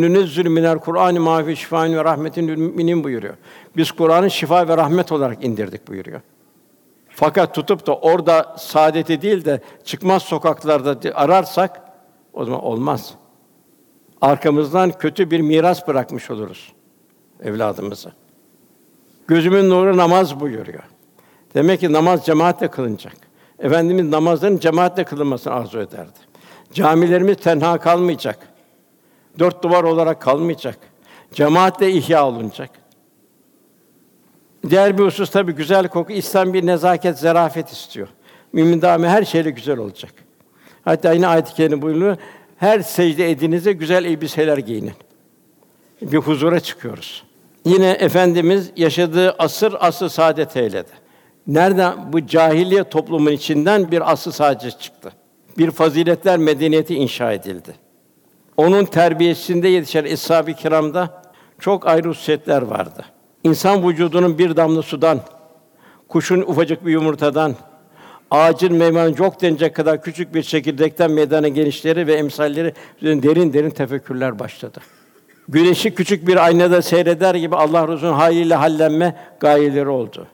minel Kur'an-ı mafi şifaen ve rahmetin müminin" buyuruyor. Biz Kur'an'ı şifa ve rahmet olarak indirdik buyuruyor. Fakat tutup da orada saadeti değil de çıkmaz sokaklarda ararsak o zaman olmaz. Arkamızdan kötü bir miras bırakmış oluruz evladımızı. Gözümün nuru namaz buyuruyor. Demek ki namaz cemaatle kılınacak. Efendimiz namazların cemaatle kılınmasını arzu ederdi. Camilerimiz tenha kalmayacak. Dört duvar olarak kalmayacak. Cemaatle ihya olunacak. Diğer bir husus tabii güzel koku İslam bir nezaket, zarafet istiyor. Mümin daimi her şeyle güzel olacak. Hatta yine ayet-i kerime buyuruyor. Her secde edinize güzel elbiseler giyinin. Bir huzura çıkıyoruz. Yine efendimiz yaşadığı asır asıl saadet eyledi. Nereden bu cahiliye toplumun içinden bir asıl saadet çıktı. Bir faziletler medeniyeti inşa edildi. Onun terbiyesinde yetişen eshab-ı kiramda çok ayrı hususiyetler vardı. İnsan vücudunun bir damla sudan, kuşun ufacık bir yumurtadan, ağacın meyvanın çok denecek kadar küçük bir çekirdekten meydana gelişleri ve emsalleri derin derin tefekkürler başladı. Güneşi küçük bir aynada seyreder gibi Allah Resulü'nün haliyle hallenme gayeleri oldu.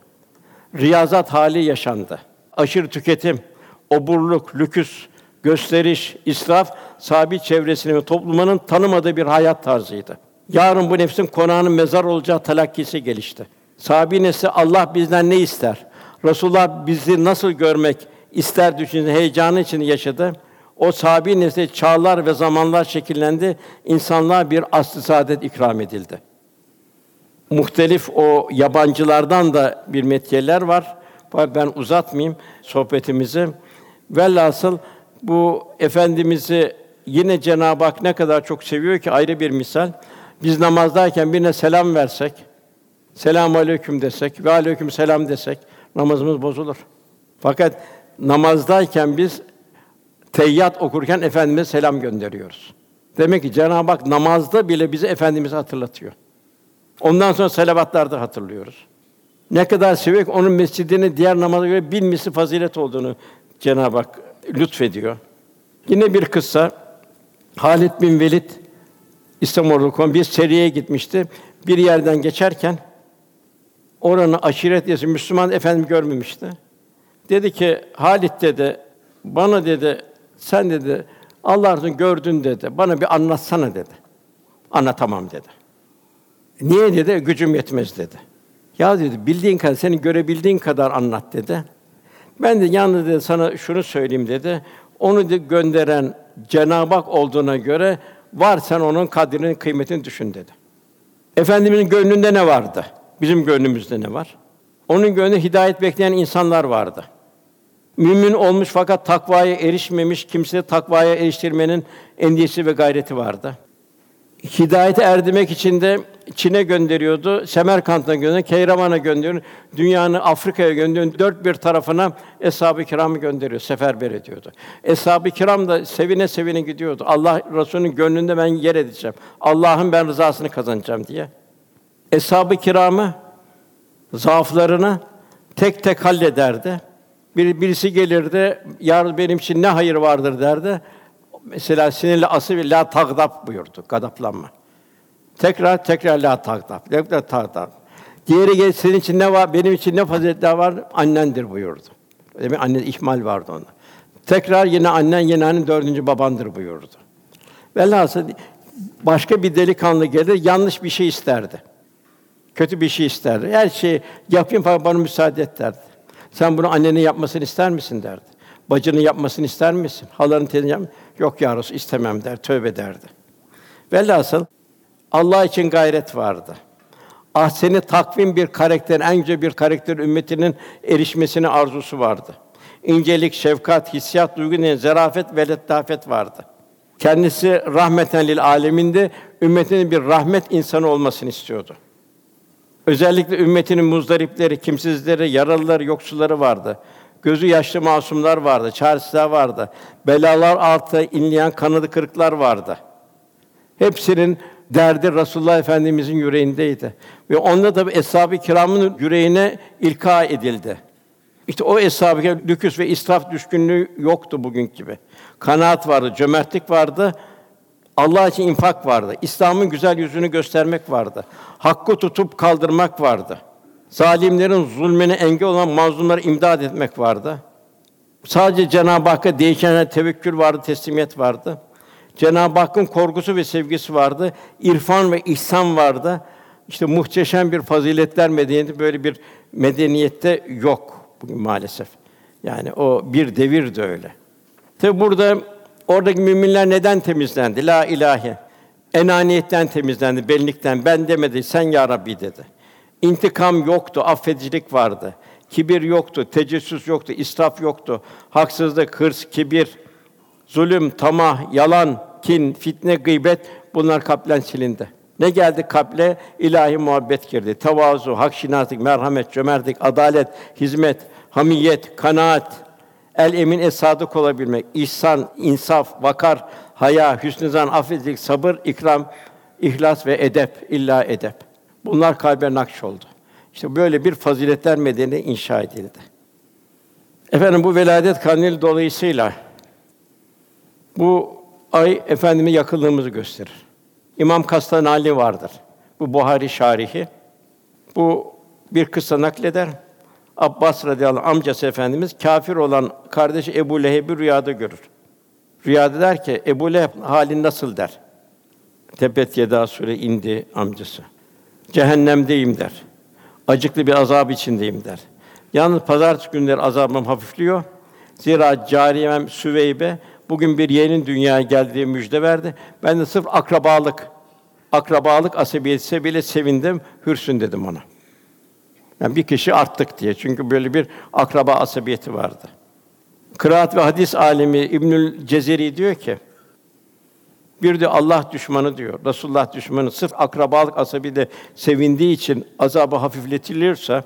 Riyazat hali yaşandı. Aşırı tüketim, oburluk, lüküs, gösteriş, israf sabit çevresinin ve toplumunun tanımadığı bir hayat tarzıydı. Yarın bu nefsin konağının mezar olacağı talakkisi gelişti. Sahabi nesli Allah bizden ne ister? Resulullah bizi nasıl görmek ister düşünce heyecanı içinde yaşadı. O sahabi nesli çağlar ve zamanlar şekillendi. İnsanlığa bir asr-ı saadet ikram edildi. Muhtelif o yabancılardan da bir metiyeler var. Ben uzatmayayım sohbetimizi. Velhasıl bu efendimizi yine Cenab-ı Hak ne kadar çok seviyor ki ayrı bir misal. Biz namazdayken birine selam versek, selam aleyküm desek ve aleyküm selam desek namazımız bozulur. Fakat namazdayken biz teyyat okurken efendimize selam gönderiyoruz. Demek ki Cenab-ı Hak namazda bile bizi efendimizi hatırlatıyor. Ondan sonra salavatlarda hatırlıyoruz. Ne kadar ki onun mescidini diğer namaza göre bin misli fazilet olduğunu Cenab-ı Hak lütfediyor. Yine bir kıssa Halid bin Velid İstanbul'da bir seriye gitmişti. Bir yerden geçerken oranın aşiret üyesi Müslüman efendim görmemişti. Dedi ki Halit dedi bana dedi sen dedi Allah'ın gördün dedi. Bana bir anlatsana dedi. Anlatamam dedi. Niye dedi? Gücüm yetmez dedi. Ya dedi bildiğin kadar senin görebildiğin kadar anlat dedi. Ben de yalnız dedi sana şunu söyleyeyim dedi. Onu de gönderen Cenab-ı Hak olduğuna göre var sen onun kadrini, kıymetini düşün dedi. Efendimizin gönlünde ne vardı? Bizim gönlümüzde ne var? Onun gönlünde hidayet bekleyen insanlar vardı. Mümin olmuş fakat takvaya erişmemiş kimse takvaya eriştirmenin endişesi ve gayreti vardı. Hidayete erdirmek için de Çin'e gönderiyordu, Semerkant'a gönderiyordu, Keyraman'a gönderiyordu, dünyanın Afrika'ya gönderiyordu, dört bir tarafına eshab-ı kiramı gönderiyor, seferber ediyordu. Eshab-ı kiram da sevine sevine gidiyordu. Allah Resulü'nün gönlünde ben yer edeceğim. Allah'ın ben rızasını kazanacağım diye. Eshab-ı kiramı zaaflarını tek tek hallederdi. Bir, birisi gelirdi, yar benim için ne hayır vardır derdi. Mesela sinirli ası bir la tagdap buyurdu. Gadaplanma. Tekrar tekrar la tagdap. Tekrar tagdap. Diğeri gel senin için ne var? Benim için ne faziletler var? Annendir buyurdu. Demek anne ihmal vardı onda. Tekrar yine annen, yine annen dördüncü babandır buyurdu. Velhasıl başka bir delikanlı gelir, yanlış bir şey isterdi. Kötü bir şey isterdi. Her şeyi yapayım falan bana müsaade et derdi. Sen bunu annenin yapmasını ister misin derdi. Bacının yapmasını ister misin? Halanın teyzenin yap Yok ya Resul, istemem der, tövbe derdi. Velhasıl Allah için gayret vardı. Ahseni takvim bir karakter, en güzel bir karakter ümmetinin erişmesine arzusu vardı. İncelik, şefkat, hissiyat, duygu, zarafet ve letafet vardı. Kendisi rahmeten lil aleminde ümmetinin bir rahmet insanı olmasını istiyordu. Özellikle ümmetinin muzdaripleri, kimsizleri, yaralıları, yoksulları vardı. Gözü yaşlı masumlar vardı, çaresizler vardı. Belalar altı inleyen kanadı kırıklar vardı. Hepsinin derdi Resulullah Efendimizin yüreğindeydi. Ve onda da eshab-ı kiramın yüreğine ilka edildi. İşte o eshab-ı lüküs ve israf düşkünlüğü yoktu bugün gibi. Kanaat vardı, cömertlik vardı. Allah için infak vardı. İslam'ın güzel yüzünü göstermek vardı. Hakkı tutup kaldırmak vardı. Zalimlerin zulmüne engel olan mazlumları imdad etmek vardı. Sadece Cenab-ı Hakk'a değişen tevekkül vardı, teslimiyet vardı. Cenab-ı Hakk'ın korkusu ve sevgisi vardı. İrfan ve ihsan vardı. İşte muhteşem bir faziletler medeniyeti böyle bir medeniyette yok bugün maalesef. Yani o bir devir de öyle. Tabi burada Oradaki müminler neden temizlendi? La ilahe. Enaniyetten temizlendi, benlikten. Ben demedi, sen ya Rabbi dedi. İntikam yoktu, affedicilik vardı. Kibir yoktu, tecessüs yoktu, israf yoktu. Haksızlık, hırs, kibir, zulüm, tamah, yalan, kin, fitne, gıybet bunlar kalpten silindi. Ne geldi kalple? İlahi muhabbet girdi. Tevazu, hak şinaslık, merhamet, cömertlik, adalet, hizmet, hamiyet, kanaat, el emin es sadık olabilmek, ihsan, insaf, vakar, haya, hüsnü zan, affedicilik, sabır, ikram, ihlas ve edep, illa edep. Bunlar kalbe nakş oldu. İşte böyle bir faziletler medeni inşa edildi. Efendim bu veladet kandili dolayısıyla bu ay efendime yakınlığımızı gösterir. İmam Kastanali vardır. Bu Buhari şarihi. Bu bir kıssa nakleder. Abbas radıyallahu anh, amcası efendimiz kafir olan kardeşi Ebu Leheb'i rüyada görür. Rüyada der ki Ebu Leheb halin nasıl der. Tebet yeda sure indi amcası. Cehennemdeyim der. Acıklı bir azap içindeyim der. Yalnız pazartesi günleri azabım hafifliyor. Zira cariyem Süveybe bugün bir yeğenin dünyaya geldiği müjde verdi. Ben de sırf akrabalık, akrabalık asabiyeti sebebiyle sevindim, hürsün dedim ona. Yani bir kişi arttık diye. Çünkü böyle bir akraba asabiyeti vardı. Kıraat ve hadis alemi İbnül Cezeri diyor ki, bir de Allah düşmanı diyor. Resulullah düşmanı sırf akrabalık asabiyle sevindiği için azabı hafifletilirse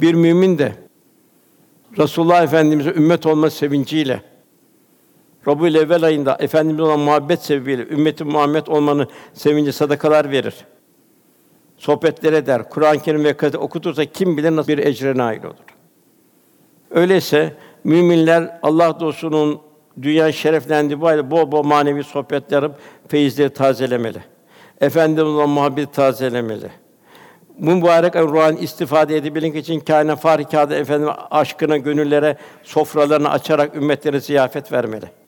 bir mümin de Resulullah Efendimize ümmet olma sevinciyle Rabiül evvel ayında efendimiz olan muhabbet sebebiyle ümmeti Muhammed olmanın sevinci sadakalar verir. Sohbetler eder, Kur'an-ı Kerim ve kâdî okutursa kim bilir nasıl bir ecre nail olur. Öyleyse müminler Allah dostunun dünya şereflendiği bu ayda bol bol manevi sohbetler yapıp feyizleri tazelemeli. Efendimiz'e muhabbet tazelemeli. Bu mübarek ruhan istifade edebilmek için kainat farikâda efendim aşkına gönüllere sofralarını açarak ümmetlere ziyafet vermeli.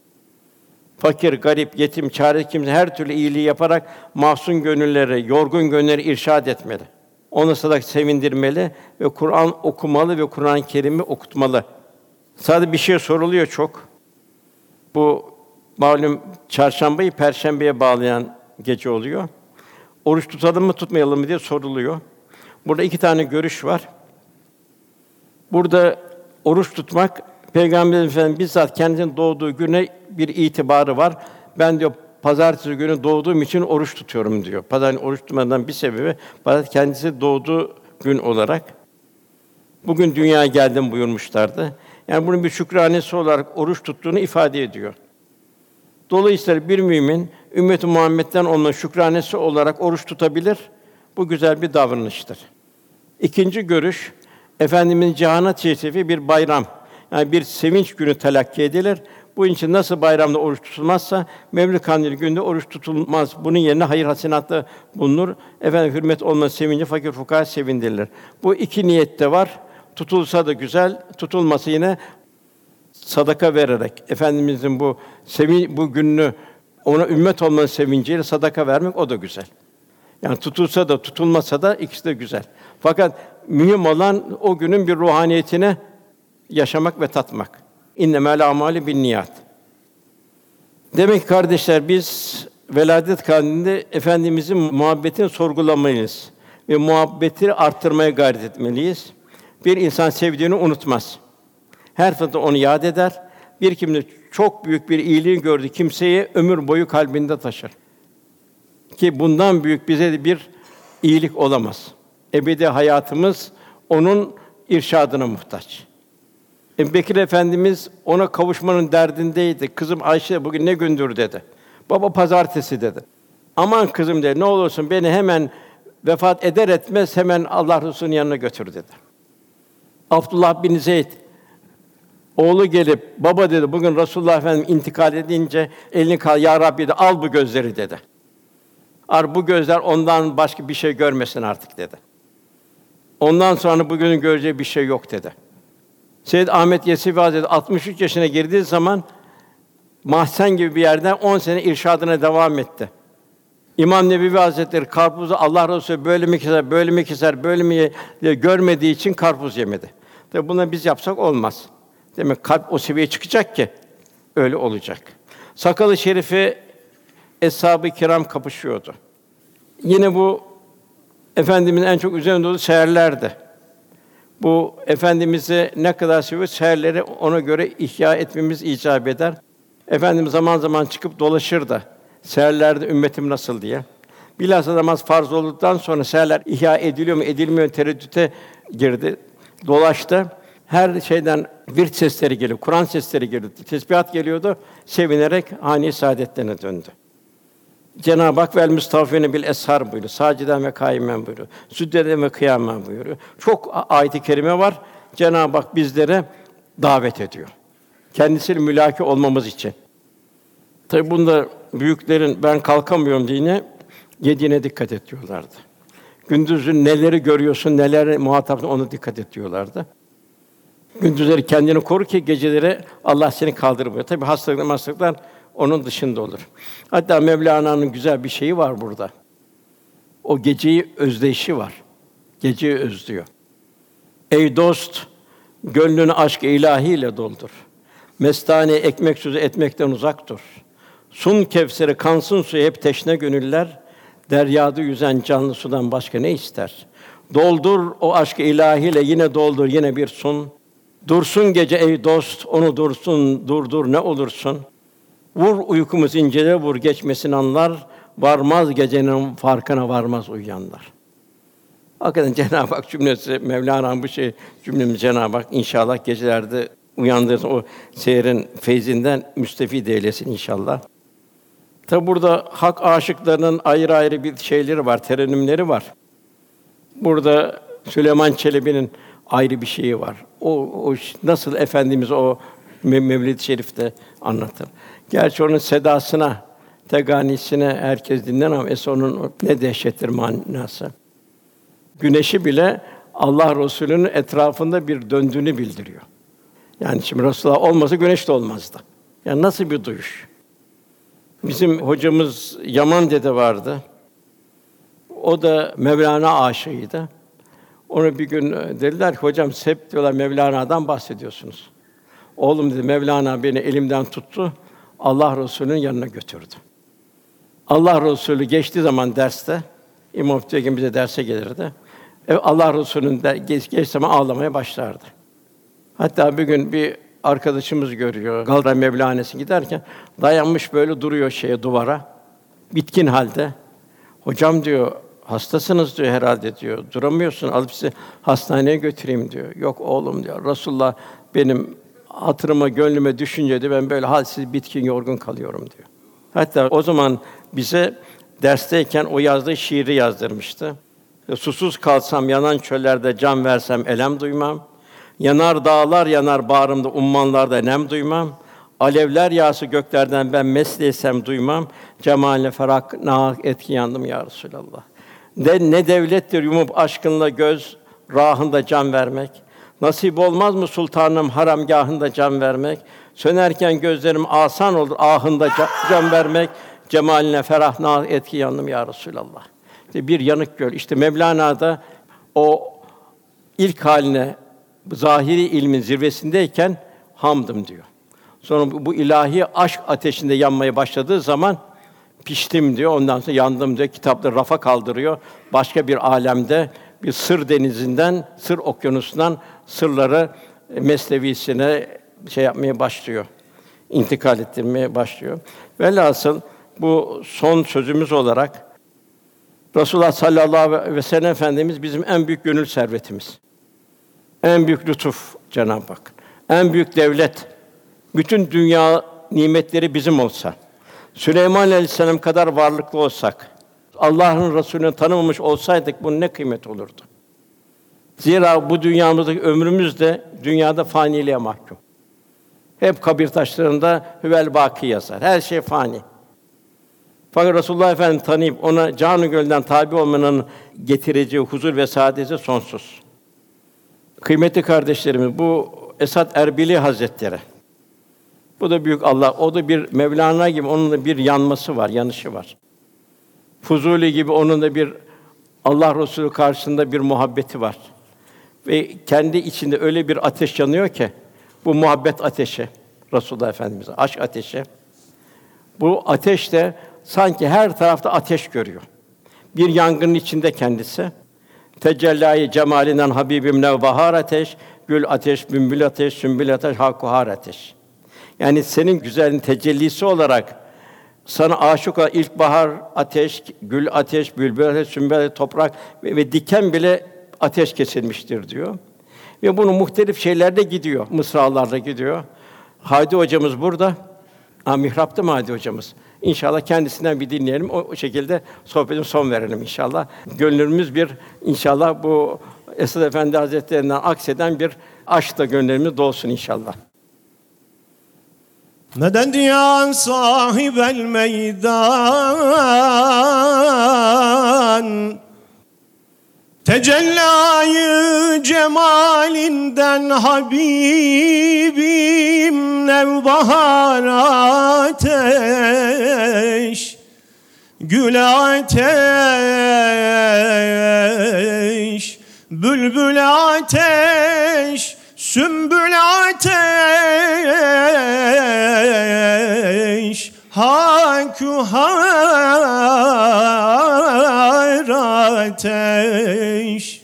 Fakir, garip, yetim, çare kimse her türlü iyiliği yaparak mahzun gönülleri, yorgun gönülleri irşad etmeli. Onu sadak sevindirmeli ve Kur'an okumalı ve Kur'an-ı Kerim'i okutmalı. Sadece bir şey soruluyor çok. Bu malum çarşambayı perşembeye bağlayan gece oluyor. Oruç tutalım mı tutmayalım mı diye soruluyor. Burada iki tane görüş var. Burada oruç tutmak Peygamber Efendimiz bizzat kendisinin doğduğu güne bir itibarı var. Ben diyor pazartesi günü doğduğum için oruç tutuyorum diyor. Pazar oruç tutmadan bir sebebi pazartesi kendisi doğduğu gün olarak bugün dünyaya geldim buyurmuşlardı. Yani bunun bir şükranesi olarak oruç tuttuğunu ifade ediyor. Dolayısıyla bir mümin ümmet-i Muhammed'den olma şükranesi olarak oruç tutabilir. Bu güzel bir davranıştır. İkinci görüş Efendimizin cihana teşrifi bir bayram. Yani bir sevinç günü telakki edilir. Bu için nasıl bayramda oruç tutulmazsa Mevlid Kandili günde oruç tutulmaz. Bunun yerine hayır hasinatta bulunur. Efendim hürmet olma sevinci fakir fukara sevindirilir. Bu iki niyette var. Tutulsa da güzel, tutulması yine sadaka vererek efendimizin bu sevin bu gününü ona ümmet olmanın sevinciyle sadaka vermek o da güzel. Yani tutulsa da tutulmasa da ikisi de güzel. Fakat mühim olan o günün bir ruhaniyetine yaşamak ve tatmak. İnnemel amali bin niyat. Demek ki kardeşler biz veladet kandilinde efendimizin muhabbetini sorgulamalıyız ve muhabbeti arttırmaya gayret etmeliyiz. Bir insan sevdiğini unutmaz. Her fırsatta onu yad eder. Bir kimde çok büyük bir iyiliği gördü kimseye ömür boyu kalbinde taşır. Ki bundan büyük bize de bir iyilik olamaz. Ebedi hayatımız onun irşadına muhtaç. Ebu Bekir Efendimiz ona kavuşmanın derdindeydi. Kızım Ayşe bugün ne gündür dedi. Baba pazartesi dedi. Aman kızım dedi. Ne olursun beni hemen vefat eder etmez hemen Allah Resulü'nün yanına götür dedi. Abdullah bin Zeyd oğlu gelip baba dedi bugün Resulullah Efendimiz intikal edince elini kal ya Rabbi dedi al bu gözleri dedi. Ar bu gözler ondan başka bir şey görmesin artık dedi. Ondan sonra bugünün göreceği bir şey yok dedi. Seyyid Ahmet Yesevi Hazretleri 63 yaşına girdiği zaman mahzen gibi bir yerden 10 sene irşadına devam etti. İmam Nebevi Hazretleri karpuzu Allah Resulü böyle mi keser, böyle mi keser, böyle mi ye diye görmediği için karpuz yemedi. Tabi bunu biz yapsak olmaz. Demek kalp o seviyeye çıkacak ki öyle olacak. Sakalı şerifi eshab-ı kiram kapışıyordu. Yine bu efendimizin en çok üzerinde olduğu seherlerdi. Bu efendimizi ne kadar seviyor seherleri ona göre ihya etmemiz icap eder. Efendimiz zaman zaman çıkıp dolaşır da seherlerde ümmetim nasıl diye. Bilhassa namaz farz olduktan sonra seherler ihya ediliyor mu, edilmiyor mu tereddüte girdi. Dolaştı. Her şeyden bir sesleri geliyor, Kur'an sesleri geliyordu, tesbihat geliyordu. Sevinerek hani saadetlerine döndü. Cenab-ı Hak vel müstafine bil eshar buyuruyor. Saciden ve kaimen buyuruyor. Sücceden ve kıyamen buyuruyor. Çok ayet-i kerime var. Cenab-ı Hak bizlere davet ediyor. Kendisiyle mülaki olmamız için. Tabi bunda büyüklerin ben kalkamıyorum diyene yediğine dikkat et diyorlardı. Gündüzün neleri görüyorsun, neler muhatapsın onu dikkat et diyorlardı. Gündüzleri kendini koru ki geceleri Allah seni kaldırmıyor. Tabi hastalıklar, hastalıklar onun dışında olur. Hatta Mevlana'nın güzel bir şeyi var burada. O geceyi özdeyişi var. Geceyi özlüyor. Ey dost, gönlünü aşk ilahiyle doldur. Mestane ekmek sözü etmekten uzak dur. Sun kevseri kansın suyu hep teşne gönüller. Deryada yüzen canlı sudan başka ne ister? Doldur o aşk ilahiyle yine doldur yine bir sun. Dursun gece ey dost, onu dursun, durdur ne olursun. Vur uykumuz incele vur geçmesin anlar. Varmaz gecenin farkına varmaz uyuyanlar. Hakikaten Cenab-ı Hak cümlesi Mevlana'nın bu şey cümlemiz Cenab-ı Hak inşallah gecelerde uyandırsın o seyirin feyzinden müstefid eylesin inşallah. Tabi burada hak aşıklarının ayrı ayrı bir şeyleri var, terennümleri var. Burada Süleyman Çelebi'nin ayrı bir şeyi var. O, o nasıl efendimiz o Me- Mevlid-i Şerif'te anlatır. Gerçi onun sedasına, teganisine herkes dinler ama esas onun ne dehşettir manası. Güneşi bile Allah Resulü'nün etrafında bir döndüğünü bildiriyor. Yani şimdi Resulullah olmasa güneş de olmazdı. Yani nasıl bir duyuş? Bizim hocamız Yaman dede vardı. O da Mevlana aşığıydı. Ona bir gün e, dediler ki hocam hep diyorlar Mevlana'dan bahsediyorsunuz. Oğlum dedi Mevlana beni elimden tuttu. Allah Resulü'nün yanına götürdü. Allah Resulü geçtiği zaman derste İmam Hatip bize derse gelirdi. E, Allah Resulü'nün de geç, geç zaman ağlamaya başlardı. Hatta bir gün bir arkadaşımız görüyor. Galatasaray Mevlanesi giderken dayanmış böyle duruyor şeye duvara. Bitkin halde. Hocam diyor hastasınız diyor herhalde diyor. Duramıyorsun. Alıp sizi hastaneye götüreyim diyor. Yok oğlum diyor. Resulullah benim hatırıma, gönlüme düşünce de ben böyle halsiz, bitkin, yorgun kalıyorum diyor. Hatta o zaman bize dersteyken o yazdığı şiiri yazdırmıştı. Susuz kalsam yanan çöllerde can versem elem duymam. Yanar dağlar yanar bağrımda ummanlarda nem duymam. Alevler yağsı göklerden ben mesleysem duymam. Cemaline ferak naak etki yandım ya Resulallah. Ne, ne devlettir yumup aşkınla göz rahında can vermek. Nasip olmaz mı sultanım haramgahında can vermek? Sönerken gözlerim asan olur ahında ca- can vermek. Cemaline ferah naak etki yandım ya Resulallah. İşte bir yanık göl. İşte Mevlana'da o ilk haline zahiri ilmin zirvesindeyken hamdım diyor. Sonra bu, bu ilahi aşk ateşinde yanmaya başladığı zaman piştim diyor. Ondan sonra yandım diyor. Kitapları rafa kaldırıyor. Başka bir alemde bir sır denizinden, sır okyanusundan sırları mesnevisine şey yapmaya başlıyor. İntikal ettirmeye başlıyor. Velhasıl bu son sözümüz olarak Resulullah sallallahu aleyhi ve sellem Efendimiz bizim en büyük gönül servetimiz. En büyük lütuf Cenab-ı Hak. En büyük devlet. Bütün dünya nimetleri bizim olsa. Süleyman Aleyhisselam kadar varlıklı olsak, Allah'ın Resulü'nü tanımamış olsaydık bunun ne kıymet olurdu? Zira bu dünyamızdaki ömrümüz de dünyada faniliğe mahkum. Hep kabir taşlarında hüvel baki yazar. Her şey fani. Fakat Resulullah Efendimizi tanıyıp ona canı gölden tabi olmanın getireceği huzur ve saadeti sonsuz. Kıymetli kardeşlerimiz, bu Esad Erbili Hazretleri. Bu da büyük Allah. O da bir Mevlana gibi onun da bir yanması var, yanışı var. Fuzuli gibi onun da bir Allah Resulü karşısında bir muhabbeti var. Ve kendi içinde öyle bir ateş yanıyor ki bu muhabbet ateşi. Resulullah Efendimiz aşk ateşi. Bu ateş de sanki her tarafta ateş görüyor. Bir yangının içinde kendisi. Tecellayı cemalinden Habibim nevbahar ateş, gül ateş, bülbül ateş, sümbül ateş, hakuhar ateş. Yani senin güzelin tecellisi olarak sana aşık olan ilkbahar ateş, gül ateş, bülbül ateş, sümbül ateş, toprak ve, ve diken bile ateş kesilmiştir diyor. Ve bunu muhtelif şeylerde gidiyor, mısralarda gidiyor. Hadi hocamız burada. Ha, mihrapta mı Hadi hocamız? İnşallah kendisinden bir dinleyelim. O şekilde sohbetin son verelim inşallah. Gönlümüz bir inşallah bu Esad Efendi Hazretlerinden akseden bir aşkla gönlümüz dolsun inşallah. Meded ya sahibel meydan? Tecellayı cemalinden Habibim nevbahar ateş. Gül ateş Bülbül ateş Sümbül ateş Hakuhar ateş.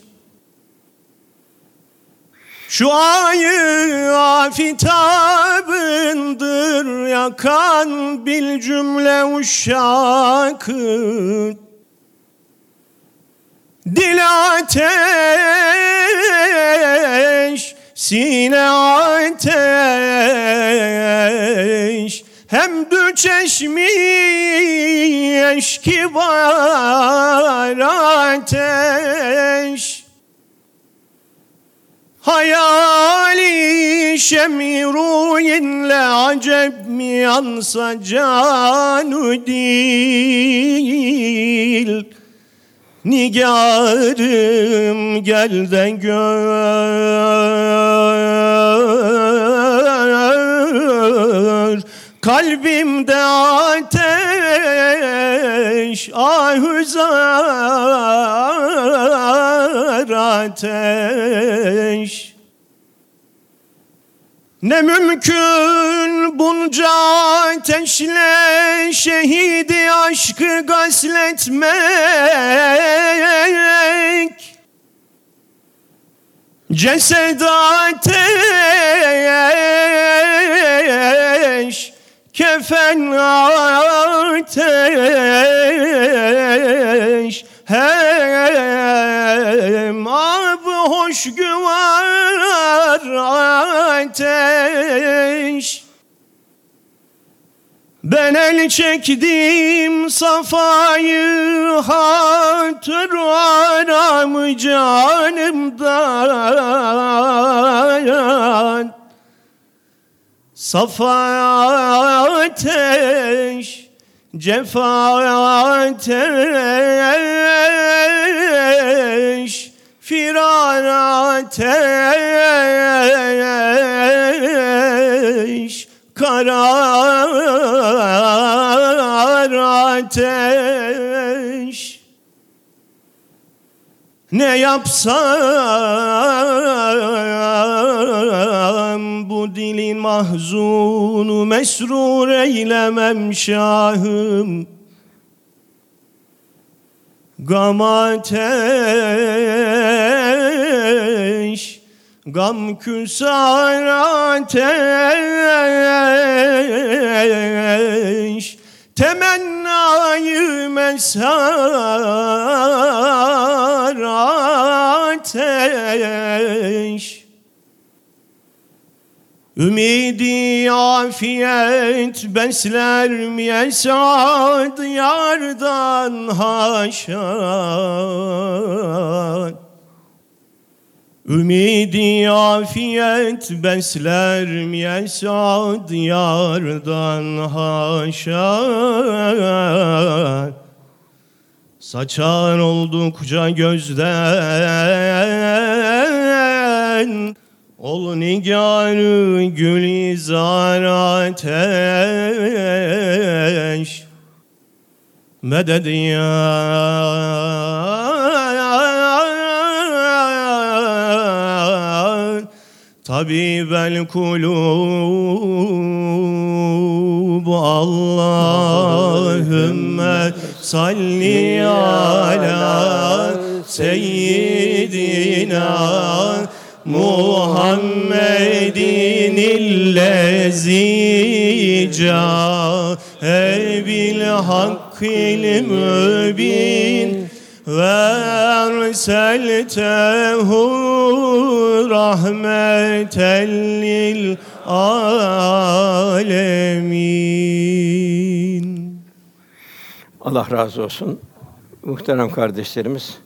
Şu ayı afitabındır yakan bil cümle uşakı. Dil ateş, sine ateş Hem dü çeşmi eşki var ateş. Hayali şemiruyinle acep mi yansa canu dil Nigarım gel de gör. Kalbimde ateş ahüzar ateş ne mümkün bunca ateşle şehidi aşkı gasletmek? Cesed ateş, kefen ateş Hem ab hoş güvar ateş. Ben el çektim safayı hatır aramı canımdan Safa ateş, cefa ateş Firar ateş karar ateş Ne yapsam bu dilin mahzunu mesrur eylemem şahım. Gam ateş Gam küsar ateş Temennayı mesar ateş. Ümidi afiyet besler mi esad yardan haşa Ümidi afiyet besler mi esad yardan haşa Saçar oldukça gözden Ol nigarı gülizar ateş. Meded ya Allahümme salli ala seyyidina Muhammedin illezi ca'e bil hakkil mübin ve erseltehu rahmeten lil alemin. Allah razı olsun. Muhterem kardeşlerimiz,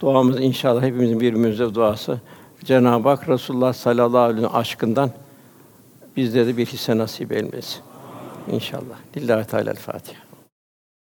duamız inşallah hepimizin birbirimize duası. Cenab-ı Hak Resulullah sallallahu aleyhi ve sellem aşkından bizlere de bir hisse nasip eylesin. İnşallah. Lillahi Teala Fatiha.